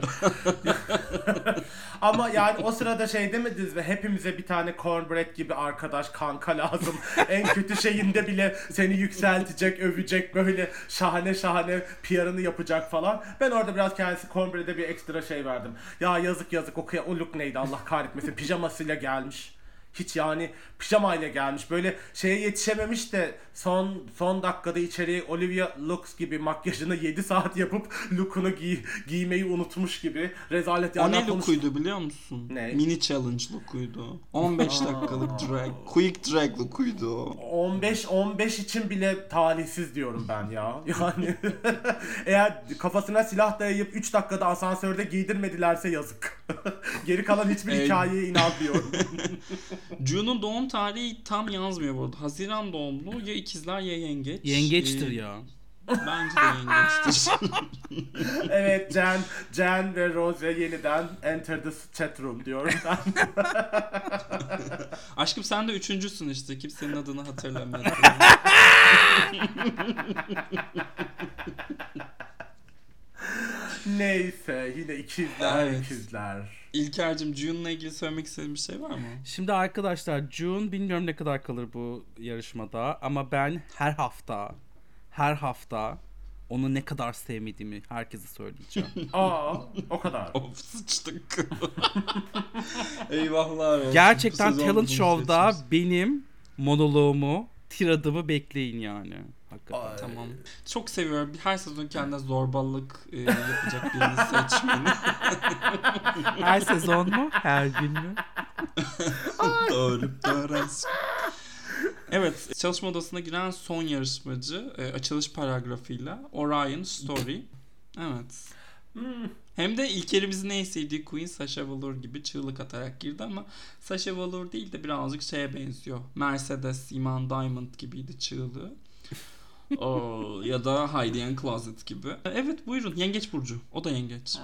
Ama yani o sırada şey demediniz mi? Hepimize bir tane cornbread gibi arkadaş kanka lazım. en kötü şeyinde bile seni yükseltecek, övecek böyle şahane şahane PR'ını yapacak falan. Ben orada biraz kendisi cornbread'e bir ekstra şey verdim. Ya yazık yazık o, kıya- o look neydi Allah kahretmesin pijamasıyla gelmiş. Hiç yani pijamayla gelmiş. Böyle şeye yetişememiş de son son dakikada içeri Olivia Lux gibi makyajını 7 saat yapıp look'unu giy, giymeyi unutmuş gibi. Rezalet o ne lookuydu biliyor musun? Ne? Mini challenge lookuydu. 15 dakikalık drag. Quick drag lookuydu o. 15 15 için bile talihsiz diyorum ben ya. Yani *laughs* eğer kafasına silah dayayıp 3 dakikada asansörde giydirmedilerse yazık. *laughs* Geri kalan hiçbir hikayeye inanmıyorum. *laughs* June'un doğum tarihi tam yazmıyor bu arada. Haziran doğumlu ya ikizler ya yengeç. Yengeçtir Ee, ya. Bence de yengeçtir. *laughs* evet Jen, Jen ve Rose yeniden enter the chat room diyorum ben. *laughs* Aşkım sen de üçüncüsün işte. Kimsenin adını hatırlamadım. *laughs* Neyse yine ikizler Evet. ikizler. İlker'cim June'la ilgili söylemek istediğin bir şey var mı? Şimdi arkadaşlar June bilmiyorum ne kadar kalır bu yarışmada ama ben her hafta her hafta onu ne kadar sevmediğimi herkese söyleyeceğim. *laughs* Aa o kadar. Of sıçtık. *laughs* Eyvahlar olsun. Gerçekten Talent Show'da benim monoloğumu, tiradımı bekleyin yani. Hakikaten. Ay. Tamam. Çok seviyorum. Her sezon kendine zorbalık e, yapacak birini seçmeni. *laughs* Her sezon mu? Her gün mü? *laughs* Doğru. Doğru. Evet, çalışma odasına giren son yarışmacı e, açılış paragrafıyla Orion Story. Evet. Hmm. Hem de İlker'imizin en sevdiği Queen Sasha Velour gibi çığlık atarak girdi ama Sasha Velour değil de birazcık şeye benziyor. Mercedes Iman Diamond gibiydi çığlığı. *laughs* Oo, ya da Heidi and Closet gibi. Evet buyurun Yengeç Burcu. O da yengeç.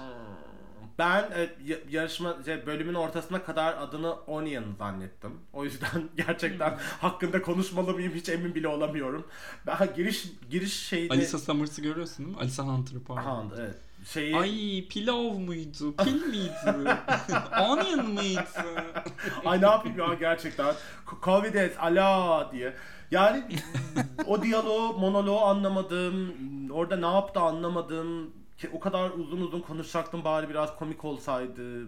Ben e, ya- yarışma şey, bölümün ortasına kadar adını Onion zannettim. O yüzden *laughs* gerçekten hakkında konuşmalı mıyım hiç emin bile olamıyorum. Ben giriş giriş şeyini Alisa Summers'ı görüyorsun değil mi? Alisa Hunter'ı pardon. Aha, evet. Şeyi Ay pilav muydu? Pil miydi? *laughs* Onion mıydı? Ay ne yapayım ya gerçekten. Covides ala diye. Yani o diyaloğu, monoloğu anlamadım. Orada ne yaptı anlamadım. Ki o kadar uzun uzun konuşacaktım bari biraz komik olsaydı.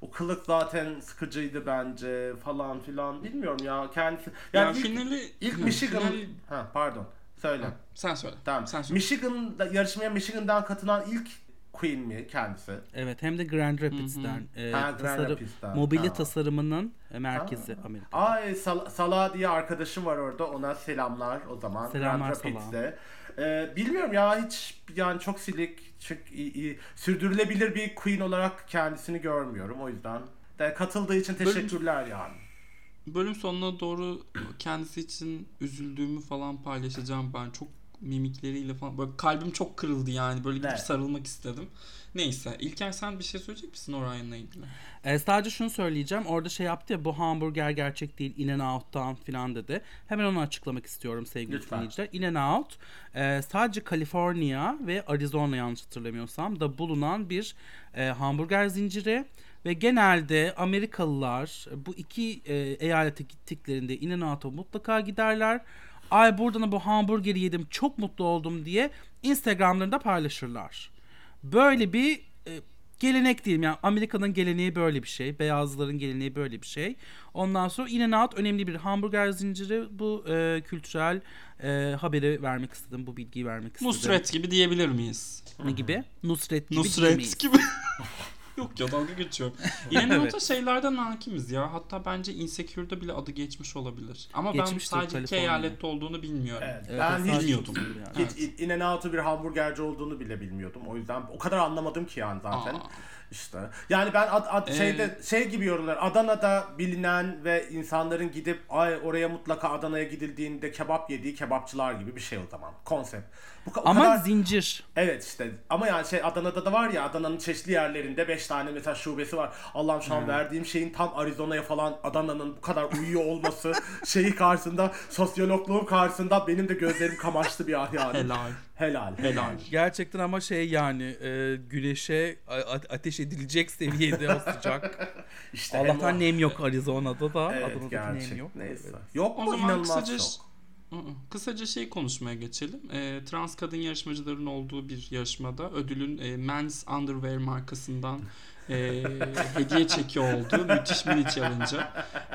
O kılık zaten sıkıcıydı bence falan filan. Bilmiyorum ya kendisi. Ya Yani ilk, finali... ilk Michigan... finali- Ha pardon. Söyle. Ha, Sen söyle. Tamam. Sen söyle. Michigan'da yarışmaya Michigan'dan katılan ilk Queen mi kendisi? Evet hem de Grand Rapids'ten. e, Ha, Grand tasarım- Rapids'ten. mobilya Ha. tasarımının e, merkezi Ha. Amerika. Ay Sal- Sala diye arkadaşım var orada. Ona selamlar o zaman. Selamlar Grand Rapids'e. Ee, bilmiyorum ya hiç yani çok silik, çok iyi, iyi- sürdürülebilir bir queen olarak kendisini görmüyorum o yüzden. De katıldığı için teşekkürler yani. Bölüm sonuna doğru kendisi için üzüldüğümü falan paylaşacağım ben. Çok mimikleriyle falan. Böyle kalbim çok kırıldı yani. Böyle gidip Evet. sarılmak istedim. Neyse. İlker sen bir şey söyleyecek misin Orion'la ilgili? E, sadece şunu söyleyeceğim. Orada şey yaptı ya bu hamburger gerçek değil. In and Out'tan filan dedi. Hemen onu açıklamak istiyorum sevgili dinleyiciler. In and Out e, sadece Kaliforniya ve Arizona yanlış hatırlamıyorsam da bulunan bir e, hamburger zinciri. Ve genelde Amerikalılar bu iki e, eyalete gittiklerinde In and Out'a mutlaka giderler. Ay buradan bu hamburgeri yedim çok mutlu oldum diye Instagram'larında paylaşırlar. Böyle bir e, gelenek diyeyim yani Amerika'nın geleneği böyle bir şey. Beyazların geleneği böyle bir şey. Ondan sonra In Out önemli bir hamburger zinciri. Bu e, kültürel e, haberi vermek istedim. Bu bilgiyi vermek istedim. Nusret gibi diyebilir miyiz? Ne gibi? Nusret gibi Nusret gibi. *laughs* Yok ya dalga geçiyorum. Yine *laughs* Evet. evet. şeylerden hakimiz ya. Hatta bence Insecure'da bile adı geçmiş olabilir. Ama ben Geçmiştir sadece iki eyalette olduğunu bilmiyorum. Evet, Evet, ben hiç bilmiyordum. yani. Hiç In and Out'u bir hamburgerci olduğunu bile bilmiyordum. O yüzden o kadar anlamadım ki yani zaten. Aa. İşte. Yani ben ad, ad- Ee, şeyde şey gibi yorumlar. Adana'da bilinen ve insanların gidip ay oraya mutlaka Adana'ya gidildiğinde kebap yediği kebapçılar gibi bir şey o zaman. Konsept. Bu o Ama kadar- zincir. Evet işte ama yani şey Adana'da da var ya Adana'nın çeşitli yerlerinde 5 tane mesela şubesi var. Allah'ım şu an verdiğim şeyin tam Arizona'ya falan Adana'nın bu kadar uyuyor olması *laughs* şeyi karşısında sosyologluğum karşısında benim de gözlerim kamaştı bir an yani. Helal. Helal. Helal. Gerçekten ama şey yani e, güneşe ateş edilecek seviyede o sıcak. *laughs* İşte Allah'tan o- nem yok Arizona'da da. Evet Adana'daki gerçek. nem yok. Neyse. Evet. Yok O mu zaman inanılmaz kısaca çok. Kısaca şey konuşmaya geçelim. Ee, trans kadın yarışmacıların olduğu bir yarışmada ödülün e, Men's Underwear markasından e, *laughs* hediye çeki oldu. Müthiş mini challenge.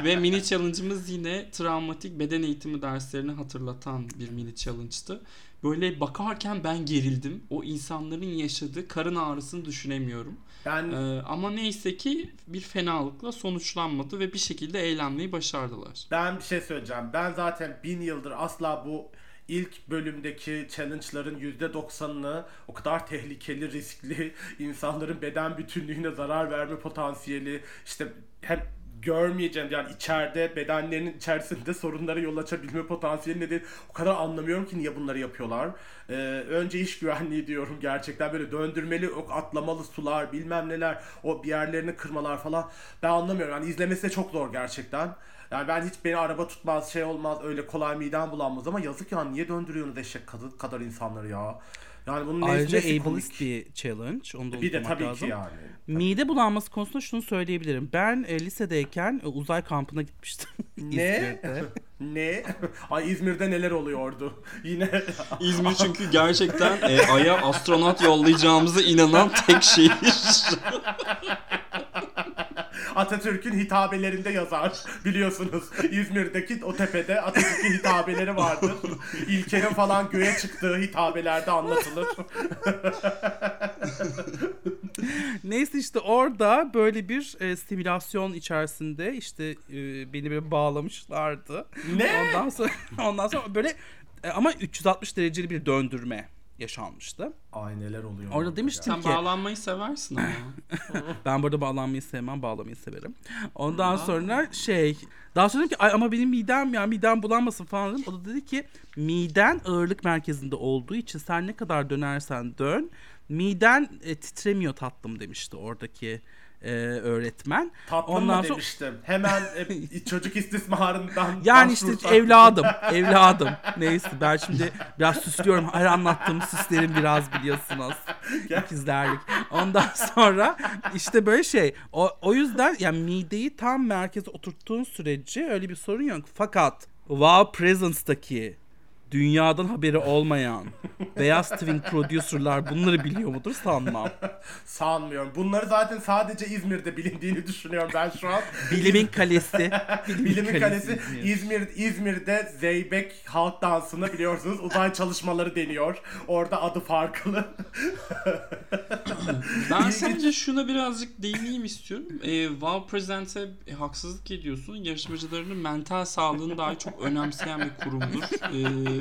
Ve mini challenge'ımız yine travmatik beden eğitimi derslerini hatırlatan bir mini challenge'tı. Böyle bakarken ben gerildim. O insanların yaşadığı karın ağrısını düşünemiyorum. Ben Ee, ama neyse ki bir fenalıkla sonuçlanmadı ve bir şekilde eğlenmeyi başardılar. Ben bir şey söyleyeceğim. Ben zaten bin yıldır asla bu ilk bölümdeki challenge'ların %90'ını o kadar tehlikeli, riskli, *laughs* insanların beden bütünlüğüne zarar verme potansiyeli, işte hem görmeyeceğim yani içeride bedenlerinin içerisinde *laughs* sorunlara yol açabilme potansiyeli nedeni o kadar anlamıyorum ki niye bunları yapıyorlar. Ee, önce iş güvenliği diyorum gerçekten böyle döndürmeli ok atlamalı sular bilmem neler o bir yerlerini kırmalar falan ben anlamıyorum yani izlemesi de çok zor gerçekten. Yani ben hiç beni araba tutmaz şey olmaz öyle kolay midem bulanmaz ama yazık ya niye döndürüyorsunuz eşek kadar, kadar insanları ya. Yani bunun Ayrıca ableist bir challenge. Onu da Bir de tabii lazım. ki yani. Mide bulanması konusunda şunu söyleyebilirim. Ben e, lisedeyken e, uzay kampına gitmiştim. *laughs* Ne? İzmir'de. *laughs* ne? Ay İzmir'de neler oluyordu? *laughs* Yine İzmir çünkü gerçekten e, Ay'a astronot yollayacağımıza inanan tek şehir. Atatürk'ün hitabelerinde yazar *laughs* biliyorsunuz. İzmir'deki o tepede Atatürk'ün hitabeleri vardır. *laughs* İlker'in falan göğe çıktığı hitabelerde anlatılır. *laughs* Neyse işte orada böyle bir e, simülasyon içerisinde işte e, beni böyle bağlamışlardı. Ne? Ondan sonra ondan sonra böyle e, ama 360 dereceli bir döndürme yaşanmıştı. Ay neler oluyor. Orada demiştim Sen ki bağlanmayı seversin ama. *laughs* ben burada bağlanmayı sevmem, bağlamayı severim. Ondan sonra şey daha sonra dedim ki Ay, ama benim midem ya midem bulanmasın falan dedim. O da dedi ki miden ağırlık merkezinde olduğu için sen ne kadar dönersen dön miden e, titremiyor tatlım demişti oradaki e, öğretmen. Tatlım Ondan mı sonra- demiştim. Hemen e, *laughs* çocuk istismarından Yani işte evladım, evladım. Neyse ben şimdi biraz süslüyorum. Her anlattığım süslerim biraz biliyorsunuz. İkizlerlik. Ondan sonra işte böyle şey. O, o yüzden yani mideyi tam merkeze oturttuğun sürece öyle bir sorun yok. Fakat Wow Presence'daki dünyadan haberi olmayan beyaz twin producerlar bunları biliyor mudur sanmam. Sanmıyorum. Bunları zaten sadece İzmir'de bilindiğini düşünüyorum ben şu an. Bilimin kalesi. Bilimin kalesi İzmir. İzmir İzmir'de Zeybek halk dansını biliyorsunuz uzay çalışmaları deniyor. Orada adı farklı. Ben sadece şuna birazcık değineyim istiyorum. E, wow Present'e e, haksızlık ediyorsun. Yarışmacılarının mental sağlığını daha çok önemseyen bir kurumdur.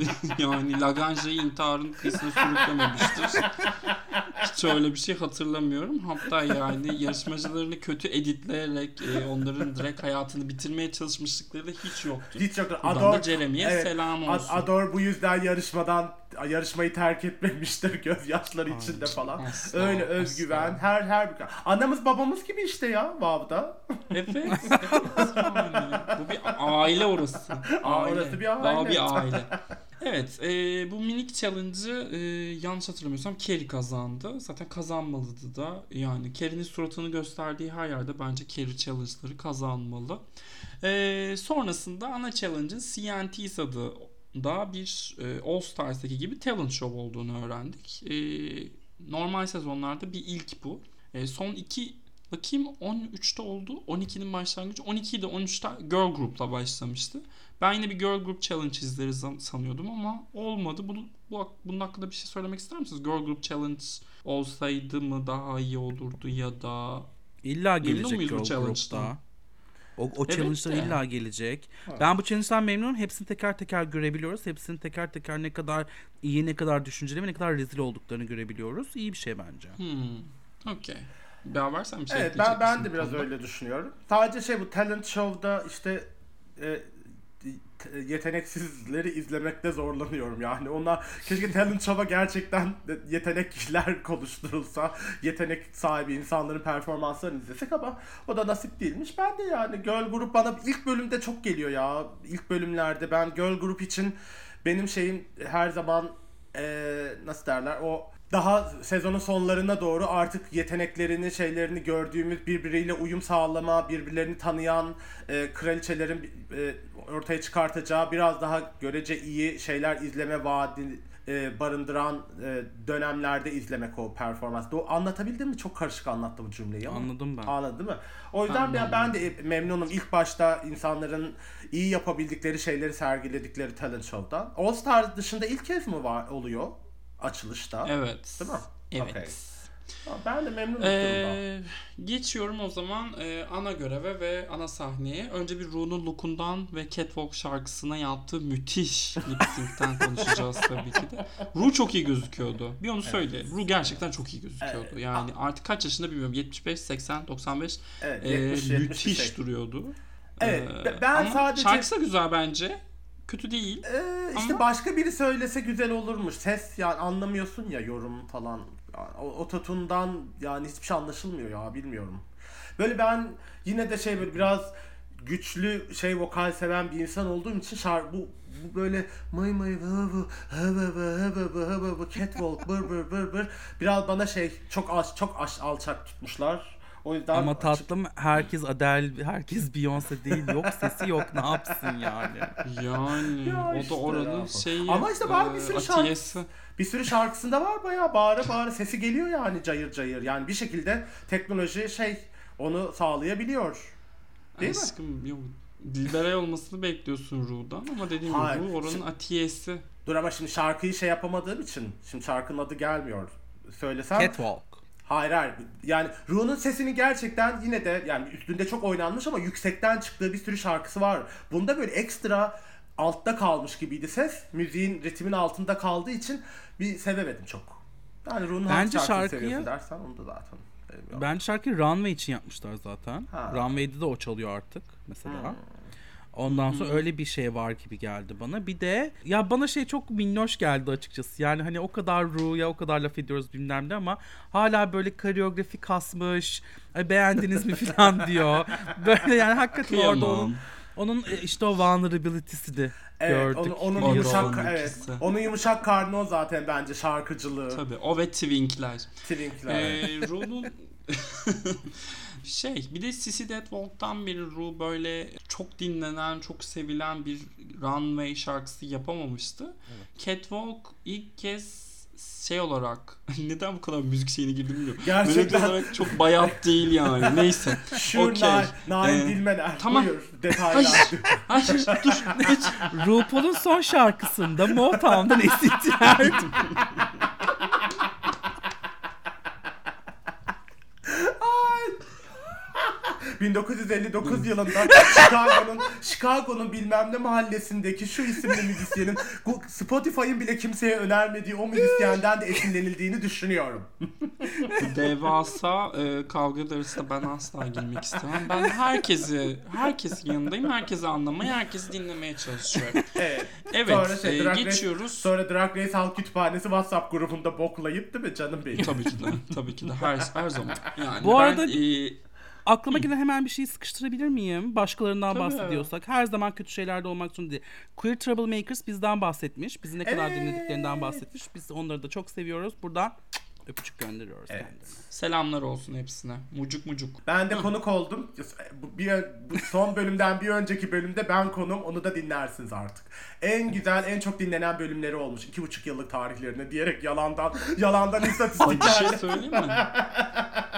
E, *laughs* yani Lagrange'yi intiharın kıyısına sürüklememiştir. Hiç öyle bir şey hatırlamıyorum. Hatta yani yarışmacılarını kötü editleyerek e, onların direkt hayatını bitirmeye çalışmışlıkları da hiç yoktur. Hiç yoktur. Buradan Ador, da Jeremy'ye evet, selam olsun. Ador bu yüzden yarışmadan yarışmayı terk etmemiştir *laughs* gözyaşları içinde falan. asla, Öyle özgüven her her bir anamız babamız gibi işte ya Vav'da. Evet. evet yani. Bu bir aile orası. Aa, orası bir aile. Daha bir aile. *laughs* Evet, e, bu minik challenge'ı e, yanlış hatırlamıyorsam Kerry kazandı. Zaten kazanmalıydı da. Yani Kerry'nin suratını gösterdiği her yerde bence Kerry challenge'ları kazanmalı. E, sonrasında ana challenge'ın CNTs adı da bir e, All Stars'taki gibi talent show olduğunu öğrendik. E, normal sezonlarda bir ilk bu. E, son iki bakayım 13'te oldu. 12'nin başlangıcı. 12'de 13'te Girl Group'la başlamıştı. Ben yine bir Girl Group Challenge izleriz san- sanıyordum ama olmadı. Bunu, bu, bunun hakkında bir şey söylemek ister misiniz? Girl Group Challenge olsaydı mı daha iyi olurdu ya da İlla gelecek Girl? Group'ta. O, o Evet challenge'lar de. illa gelecek. Ben bu challenge'dan memnunum. Hepsini teker teker görebiliyoruz. Hepsini teker teker ne kadar iyi, ne kadar düşünceli ve ne kadar rezil olduklarını görebiliyoruz. İyi bir şey bence. Hmm. Okey. Beraber sen bir şey Evet ben ben de biraz konuda? öyle düşünüyorum. Sadece şey bu talent show'da işte e, yeteneksizleri izlemekte zorlanıyorum yani. Onlar keşke talent show'a gerçekten yetenek kişiler *laughs* konuşturulsa, yetenek sahibi insanların performanslarını izlesek ama o da nasip değilmiş. Ben de yani girl grup bana ilk bölümde çok geliyor ya. İlk bölümlerde ben girl grup için benim şeyim her zaman eee, nasıl derler o daha sezonun sonlarına doğru artık yeteneklerini, şeylerini gördüğümüz birbiriyle uyum sağlama, birbirlerini tanıyan e, kraliçelerin e, ortaya çıkartacağı biraz daha görece iyi şeyler izleme vaadi e, barındıran e, dönemlerde izlemek o performans. Do anlatabildim mi? Çok karışık anlattım bu cümleyi ama. Anladım ben. Anladın değil mi? O yüzden ben, ben de memnunum ilk başta insanların iyi yapabildikleri şeyleri sergiledikleri talent show'dan. All Stars dışında ilk kez mi var oluyor açılışta? Evet. Değil mi? Evet. Okey. Ha, Ben de durumdan. Ee, geçiyorum o zaman e, ana göreve ve ana sahneye. Önce bir Ru'nun lookundan ve Catwalk şarkısına yaptığı müthiş lip sync'ten konuşacağız tabii ki de. Ru çok iyi gözüküyordu. Bir onu söyle. Ru gerçekten çok iyi gözüküyordu. Evet. Yani artık kaç yaşında bilmiyorum. 75, 80, 95 Evet, e, 70, 70 müthiş bir şey. duruyordu. Evet, Ee, be- ben ama sadece- şarkısı güzel bence. Kötü değil. Ee, işte Ama- başka biri söylese güzel olurmuş. Ses yani anlamıyorsun ya yorum falan. O- Ototundan yani hiçbir şey anlaşılmıyor ya bilmiyorum. Böyle ben yine de şey böyle biraz güçlü şey vokal seven bir insan olduğum için şarkı bu, bu böyle vı hı vı vı catwalk bır bır bır bır biraz bana şey çok az çok aş, alçak tutmuşlar. O yüzden Ama tatlım herkes Adele, herkes Beyoncé değil. Yok sesi yok ne yapsın yani. Yani Ya o işte da oranın şeyi. Ama işte bari bir e, sürü şarkı-. Bir sürü şarkısında var bayağı bağıra bağıra sesi geliyor yani cayır cayır. Yani bir şekilde teknoloji şey onu sağlayabiliyor. Değil mi? Aşkım yok. Dilberay olmasını bekliyorsun Ru'dan ama dediğim gibi Hayır, Ru oranın şimdi- atiyesi. Dur ama şimdi şarkıyı şey yapamadığım için şimdi şarkının adı gelmiyor. Söylesem Catwalk. Hayır hayır. Yani Ru'nun sesini gerçekten yine de yani üstünde çok oynanmış ama yüksekten çıktığı bir sürü şarkısı var. Bunda böyle ekstra altta kalmış gibiydi ses. Müziğin ritmin altında kaldığı için bir sevemedim çok. Yani Ru'nun hangi şarkıyı- seviyorsun dersen onu da zaten. Bence şarkıyı Runway için yapmışlar zaten. Ha. Runway'de de o çalıyor artık mesela. Ondan sonra öyle bir şey var gibi geldi bana. Bir de ya bana şey çok minnoş geldi açıkçası. Yani hani o kadar Ru'ya o kadar laf ediyoruz bilmem ne ama hala böyle koreografi kasmış. Beğendiniz mi *laughs* falan diyor. Böyle yani hakikaten orada Kıyamam. onun onun e, işte o vulnerability'si de Evet, gördük. onu- onun O da yumuşak onun evet. Onun yumuşak karnı o zaten bence şarkıcılığı, Tabii o ve Twinkler. twinkler. Ee, Ru'nun *laughs* şey bir de Sissy That Walk'tan beri Ru böyle çok dinlenen, çok sevilen bir runway şarkısı yapamamıştı. Catwalk ilk kez şey olarak *laughs* neden bu kadar müzik şeyine girdim bilmiyorum. *laughs* Gerçekten. Olarak çok bayat değil yani. Neyse. *laughs* Şu okey. Nail, Nail Ee, Dilmener. tamam. Buyur detaylar. Hayır dur. Geç. RuPaul'un son şarkısında Motown'dan esintiler. 1959 yılında Chicago'nun Chicago'nun bilmem ne mahallesindeki şu isimli müzisyenin Spotify'ın bile kimseye önermediği o müzisyenden de esinlenildiğini düşünüyorum. *laughs* Devasa e, kavgalar arasında ben asla girmek istemem. Ben herkesi, herkesin yanındayım. Herkesi anlamaya, herkesi dinlemeye çalışıyorum. Evet. Evet, Sonra şey, e, Drag Race- geçiyoruz. Sonra Drag Race Halk Kütüphanesi WhatsApp grubunda boklayıp değil mi canım benim? Tabii ki de, tabii ki de her, her zaman. *laughs* Yani Bu ben, arada- e, Aklıma gelen hemen bir şey sıkıştırabilir miyim? Başkalarından Tabii. bahsediyorsak. Her zaman kötü şeylerde olmak zorunda değil. Queer Troublemakers bizden bahsetmiş. Bizi ne kadar Evet. dinlediklerinden bahsetmiş. Biz onları da çok seviyoruz. Buradan Öpücük gönderiyoruz Evet. kendisine. Selamlar olsun hepsine. Mucuk mucuk. Ben de konuk oldum. Bu, bir, bu son bölümden bir önceki bölümde ben konum. Onu da dinlersiniz artık. En güzel, en çok dinlenen bölümleri olmuş. iki buçuk yıllık tarihlerine diyerek yalandan yalandan Ay bir şey söyleyeyim mi?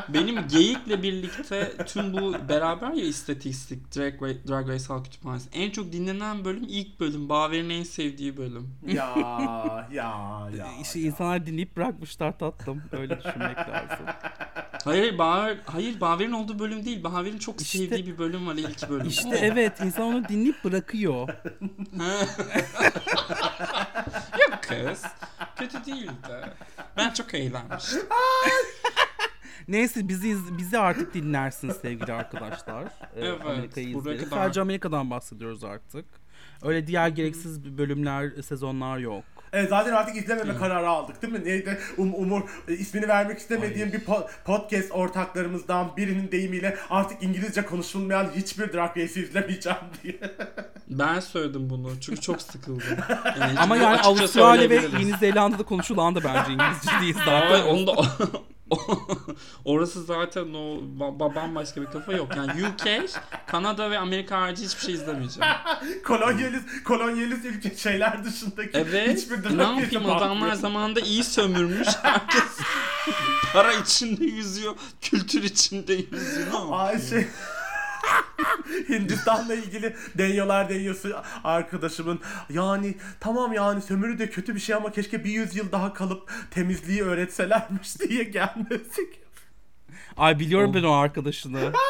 Benim geyikle birlikte tüm bu beraber ya istatistik Drag, Ra- Drag Race Halk Kütüphanesi. En çok dinlenen bölüm ilk bölüm. Baver'in en sevdiği bölüm. ya ya *laughs* ya. İşte ya. insanlar dinleyip bırakmışlar tatlım. Öyle düşünmek lazım. Hayır Baver, hayır Baver'in olduğu bölüm değil. Baver'in çok İşte- sevdiği bir bölüm var ilk bölüm. İşte evet insan onu dinleyip bırakıyor. *laughs* Yok kız. Kötü değildi. Ben çok eğlenmiştim. *laughs* Neyse bizi iz- bizi artık dinlersiniz sevgili arkadaşlar. Ee, Evet, Amerika'yı buraya izleriz. kadar. Sadece Amerika'dan bahsediyoruz artık. Öyle diğer gereksiz bölümler, sezonlar yok. Evet, zaten artık izlememe kararı aldık değil mi? Neydi? Um, Umur e, ismini vermek istemediğim bir po- podcast ortaklarımızdan birinin deyimiyle artık İngilizce konuşulmayan hiçbir Drag Race'i izlemeyeceğim diye. *laughs* Ben söyledim bunu çünkü çok sıkıldım. *laughs* Yani Ama yani açıkça Avustralya ve söyleyebiliriz. Yeni Zelanda'da konuşulan da bence İngilizce değil Ama zaten. onu da *laughs* *laughs* orası zaten o ba- babam başka bir kafa yok. Yani UK, Kanada ve Amerika harici hiçbir şey izlemeyeceğim. *laughs* kolonyalist, kolonyalist ülke şeyler dışındaki Evet. hiçbir ne Drag Race'e yapayım adamlar zamanında iyi sömürmüş. Herkes *laughs* para içinde yüzüyor, kültür içinde yüzüyor. Ne? Ay şey *laughs* Hindistan'la ilgili deniyorlar deniyorsu arkadaşımın yani tamam yani sömürü de kötü bir şey ama keşke bir yüzyıl daha kalıp temizliği öğretselermiş *laughs* diye gelmesi. Ay biliyorum ben o arkadaşını. *laughs*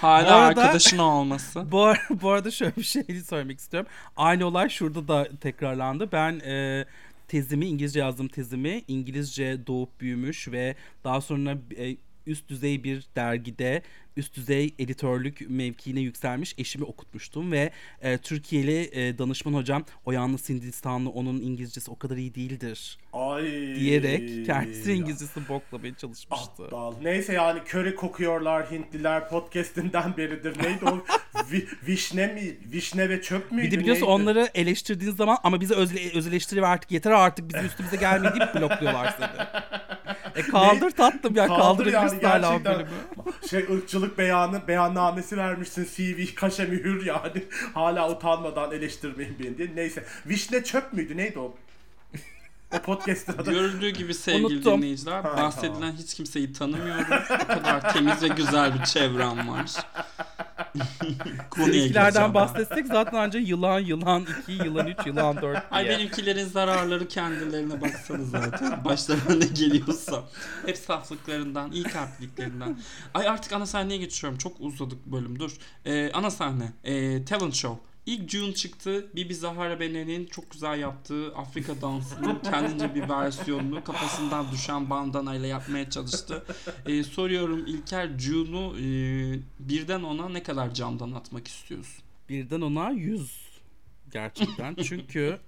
Hala Bu arada- arkadaşın olması. bu, ar- bu arada şöyle bir şey söylemek istiyorum. Aynı olay şurada da tekrarlandı. Ben e, tezimi, İngilizce yazdığım tezimi İngilizce doğup büyümüş ve daha sonra e, üst düzey bir dergide üst düzey editörlük mevkiine yükselmiş eşimi okutmuştum ve e, Türkiye'li e, danışman hocam o yalnız Hindistanlı onun İngilizcesi o kadar iyi değildir Ay. diyerek kendisi İngilizcesini boklamaya çalışmıştı. Aptal. Neyse yani köri kokuyorlar Hintliler podcastinden beridir. Neydi o? *laughs* Vi- vişne mi? Vişne ve çöp müydü? Bir de biliyorsun Neydi? onları eleştirdiğiniz zaman ama bize öz, öz eleştiri artık yeter artık bizim üstümüze gelmeyin deyip *laughs* blokluyorlar seni. E kaldır tatlım ya Kaldır kaldırabilirsin yani gerçekten. bölümü. Şey ırkçılık beyanı, beyannamesi vermişsin CV kaşe mühür yani. *laughs* Hala utanmadan eleştirmeyin beni diye. Neyse. Vişne çöp müydü? Neydi o? O podcast'ın adı. Görüldüğü gibi sevgili Unuttum. dinleyiciler Ha, bahsedilen tamam. hiç kimseyi tanımıyorum. O kadar temiz ve güzel bir çevrem var. *laughs* Gireceğim. bahsetsek zaten ancak yılan, yılan 2, yılan 3, yılan 4 diye. Ay benimkilerin zararları kendilerine baksana zaten. Başlarına ne geliyorsa. Hep saflıklarından, iyi kalpliklerinden. Ay artık ana sahneye geçiyorum. Çok uzadık bölüm dur. Ee, ana sahne. Ee, talent show. İlk June çıktı. Bibi Zahara Bene'nin çok güzel yaptığı Afrika dansının *laughs* kendince bir versiyonunu kafasından düşen bandanayla yapmaya çalıştı. Ee, soruyorum İlker June'u e, birden ona ne kadar camdan atmak istiyorsun? Birden ona 100 gerçekten. *laughs* Çünkü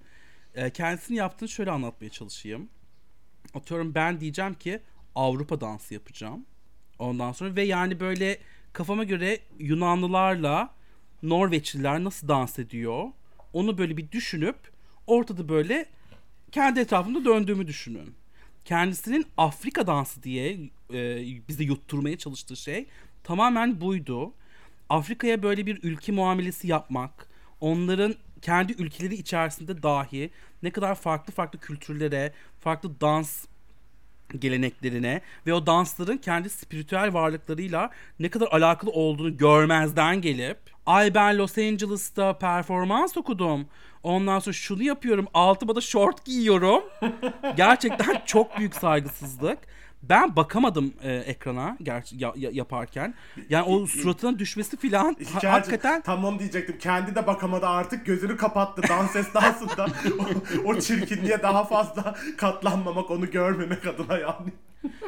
e, kendisini yaptığını şöyle anlatmaya çalışayım. Atıyorum ben diyeceğim ki Avrupa dansı yapacağım. Ondan sonra ve yani böyle kafama göre Yunanlılarla Norveçliler nasıl dans ediyor? Onu böyle bir düşünüp ortada böyle kendi etrafımda döndüğümü düşünün. Kendisinin Afrika dansı diye e, bize yutturmaya çalıştığı şey tamamen buydu. G'ye böyle bir ülke muamelesi yapmak, onların kendi ülkeleri içerisinde dahi ne kadar farklı farklı kültürlere, farklı dans geleneklerine ve o dansların kendi spiritüel varlıklarıyla ne kadar alakalı olduğunu görmezden gelip ay ben Los Angeles'ta performans okudum. Ondan sonra şunu yapıyorum. Altıma da şort giyiyorum. *laughs* Gerçekten çok büyük saygısızlık. Ben bakamadım e, ekrana gerçi ya- ya- yaparken. Yani o suratına düşmesi filan ha- hakikaten tam onu diyecektim. Kendi de bakamadı artık gözünü kapattı dans esnasında. o, o çirkinliğe daha fazla katlanmamak, onu görmemek adına yani.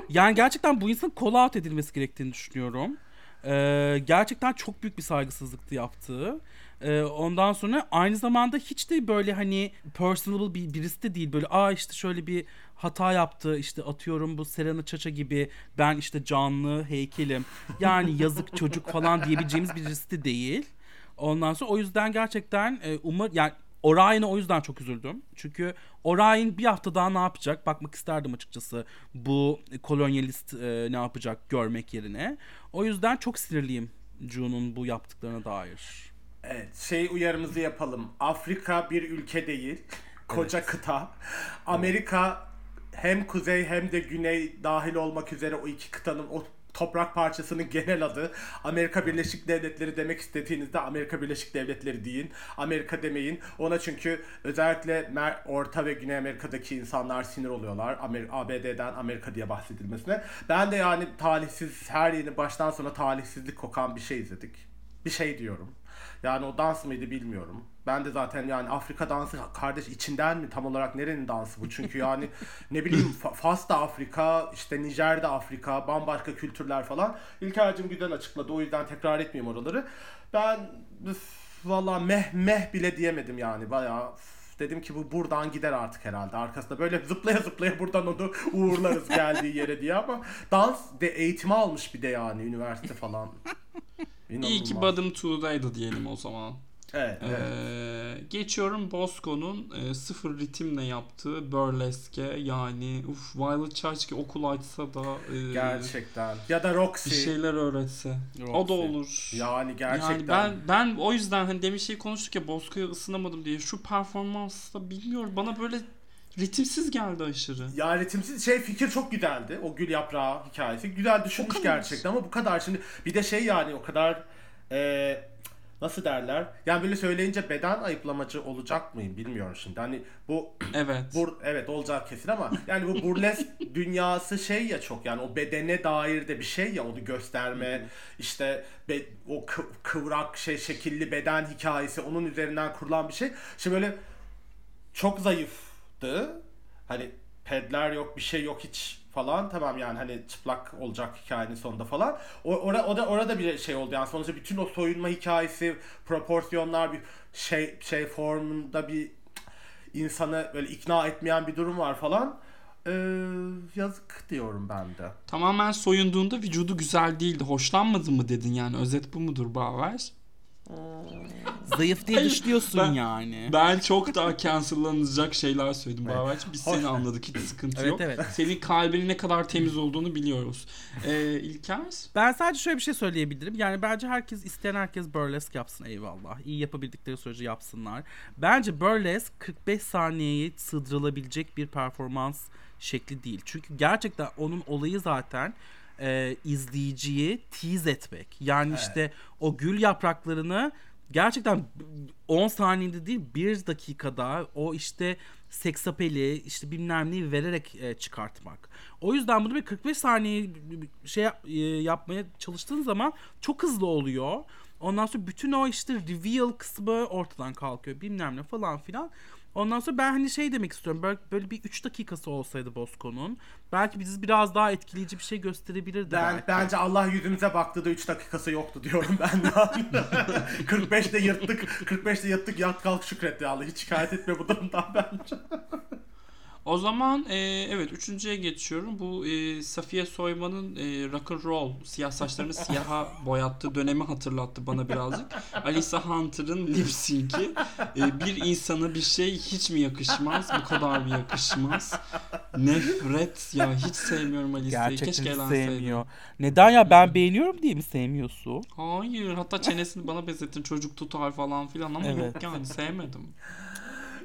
Yani gerçekten bu insanın call out edilmesi gerektiğini düşünüyorum. Ee, gerçekten çok büyük bir saygısızlıktı yaptığı. Ee, ondan sonra aynı zamanda hiç de böyle hani personable bir birisi de değil böyle aa işte şöyle bir hata yaptı işte atıyorum bu Serena Chacha gibi ben işte canlı heykelim yani yazık çocuk falan diyebileceğimiz birisi de değil. Ondan sonra o yüzden gerçekten e, umar yani Orion'a o yüzden çok üzüldüm. Çünkü Orion bir hafta daha ne yapacak? Bakmak isterdim açıkçası bu kolonyalist e, ne yapacak görmek yerine. O yüzden çok sinirliyim June'un bu yaptıklarına dair. Evet, şey uyarımızı yapalım. Afrika bir ülke değil. Koca kıta. Amerika hem kuzey hem de güney dahil olmak üzere o iki kıtanın o toprak parçasının genel adı Amerika Birleşik Devletleri demek istediğinizde Amerika Birleşik Devletleri deyin. Amerika demeyin. Ona çünkü özellikle Mer- Orta ve Güney Amerika'daki insanlar sinir oluyorlar. Amer- ABD'den Amerika diye bahsedilmesine. Ben de yani talihsiz her yeni baştan sona talihsizlik kokan bir şey izledik. Bir şey diyorum. Yani o dans mıydı bilmiyorum. Ben de zaten yani Afrika dansı kardeş içinden mi tam olarak nerenin dansı bu? Çünkü yani *laughs* ne bileyim Fa- Fas da Afrika, işte Nijer de Afrika, bambaşka kültürler falan. İlker'cim güzel açıkladı o yüzden tekrar etmeyeyim oraları. Ben valla meh meh bile diyemedim yani bayağı dedim ki bu buradan gider artık herhalde arkasında böyle zıplaya zıplaya buradan onu uğurlarız geldiği yere diye ama dans de eğitimi almış bir de yani üniversite falan. *laughs* İyi ki İnanılmaz. Bottom 2'daydı diyelim o zaman. Evet, evet. Ee, geçiyorum Bosco'nun e, sıfır ritimle yaptığı burleske yani uf Violet Chachki okul açsa da e, Gerçekten. Ya da Roxy. bir şeyler öğretse. O da Roxy. olur. Yani gerçekten. Yani ben ben o yüzden hani demin şey konuştuk ya Bosco'ya ısınamadım diye. Şu performansta bilmiyorum bana böyle ritimsiz geldi aşırı. Ya ritimsiz şey fikir çok güzeldi. O gül yaprağı hikayesi. Güzel düşünmüş gerçekten ama bu kadar şimdi bir de şey yani o kadar e, nasıl derler? Yani böyle söyleyince beden ayıplamacı olacak mıyım bilmiyorum şimdi. Hani bu *clears throat* Evet. Bur evet olacak kesin ama yani bu burlesk *laughs* dünyası şey ya çok yani o bedene dair de bir şey ya onu gösterme işte be- o kı- kıvrak şey şekilli beden hikayesi onun üzerinden kurulan bir şey. Şimdi böyle çok zayıftı. Hani pedler yok bir şey yok hiç falan tamam yani hani çıplak olacak hikayenin sonunda falan. O, ora, o da orada bir şey oldu yani sonuçta bütün o soyunma hikayesi, proporsiyonlar bir şey şey formunda bir insanı böyle ikna etmeyen bir durum var falan. Ee, yazık diyorum ben de. Tamamen soyunduğunda vücudu güzel değildi. Hoşlanmadın mı dedin yani özet bu mudur Baver? Zayıf diye dışlıyorsun ben- yani. Ben çok daha cancellanacak şeyler söyledim Baver'cim. Biz Hoş- seni anladık hiç sıkıntı Evet, yok. evet. Senin kalbinin ne kadar temiz olduğunu biliyoruz. Ee, İlker? Ben sadece şöyle bir şey söyleyebilirim. Yani bence herkes isteyen herkes burlesk yapsın eyvallah. İyi yapabildikleri sürece yapsınlar. Bence burlesk 45 saniyeye sığdırılabilecek bir performans şekli değil. Çünkü gerçekten onun olayı zaten e, izleyiciyi tease etmek. Yani işte o gül yapraklarını gerçekten 10 saniyede değil 1 dakikada o işte seksapeli işte bilmem neyi vererek e, çıkartmak. O yüzden bunu bir 45 saniye şey e, yapmaya çalıştığın zaman çok hızlı oluyor. Ondan sonra bütün o işte reveal kısmı ortadan kalkıyor bilmem ne falan filan. Ondan sonra ben hani şey demek istiyorum. Böyle, böyle bir 3 dakikası olsaydı Bosco'nun belki bizi biraz daha etkileyici bir şey gösterebilirdi. Ben belki. bence Allah yüzümüze baktı da 3 dakikası yoktu diyorum ben de. *laughs* 45'te yırttık. 45'te yırttık yat kalk şükret ya Allah. Hiç şikayet etme bu durumdan bence. O zaman e, evet üçüncüye geçiyorum. Bu e, Safiye Soyman'ın e, rock and roll siyah saçlarını siyaha *laughs* boyattığı dönemi hatırlattı bana birazcık. Alisa Hunter'ın lip sync'i. E, bir insana bir şey hiç mi yakışmaz? Bu kadar mı yakışmaz? Nefret ya hiç sevmiyorum Alisa'yı. Gerçekten Keşke sevmiyor. Neden ya ben beğeniyorum diye mi sevmiyorsun? Hayır hatta çenesini bana benzettin çocuk tutar falan filan ama Evet. yok yani sevmedim. *laughs*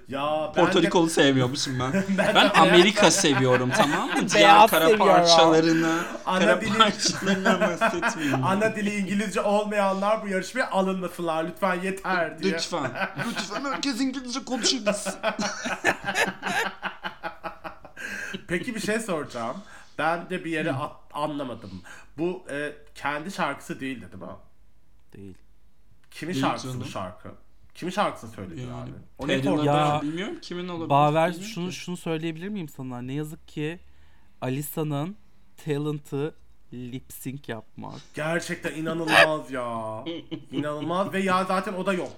Ya Porto Rikolu sevmiyormuşum ben. *laughs* Ben de Ben Amerika seviyorum tamam mı? *laughs* Diğer kara parçalarını, Ana kara dili- parçalarından *laughs* bahsetmiyorum. Ana dili İngilizce olmayanlar bu yarışmaya alınmasınlar lütfen yeter diye. Lütfen. Lütfen herkes İngilizce konuşuyoruz. Peki bir şey soracağım. Ben de bir yere at- anlamadım. Bu e, kendi şarkısı değildi değil mi? Değil. Kimin Değil şarkısı bu şarkı? Kimin şarkısını söyledi yani? Yani O ne? Ya- bilmiyorum kimin olabilir. Baver şunu ki. şunu söyleyebilir miyim sana? Ne yazık ki Alisa'nın talent'ı lip sync yapmak. Gerçekten inanılmaz ya. İnanılmaz ve ya zaten o da yok.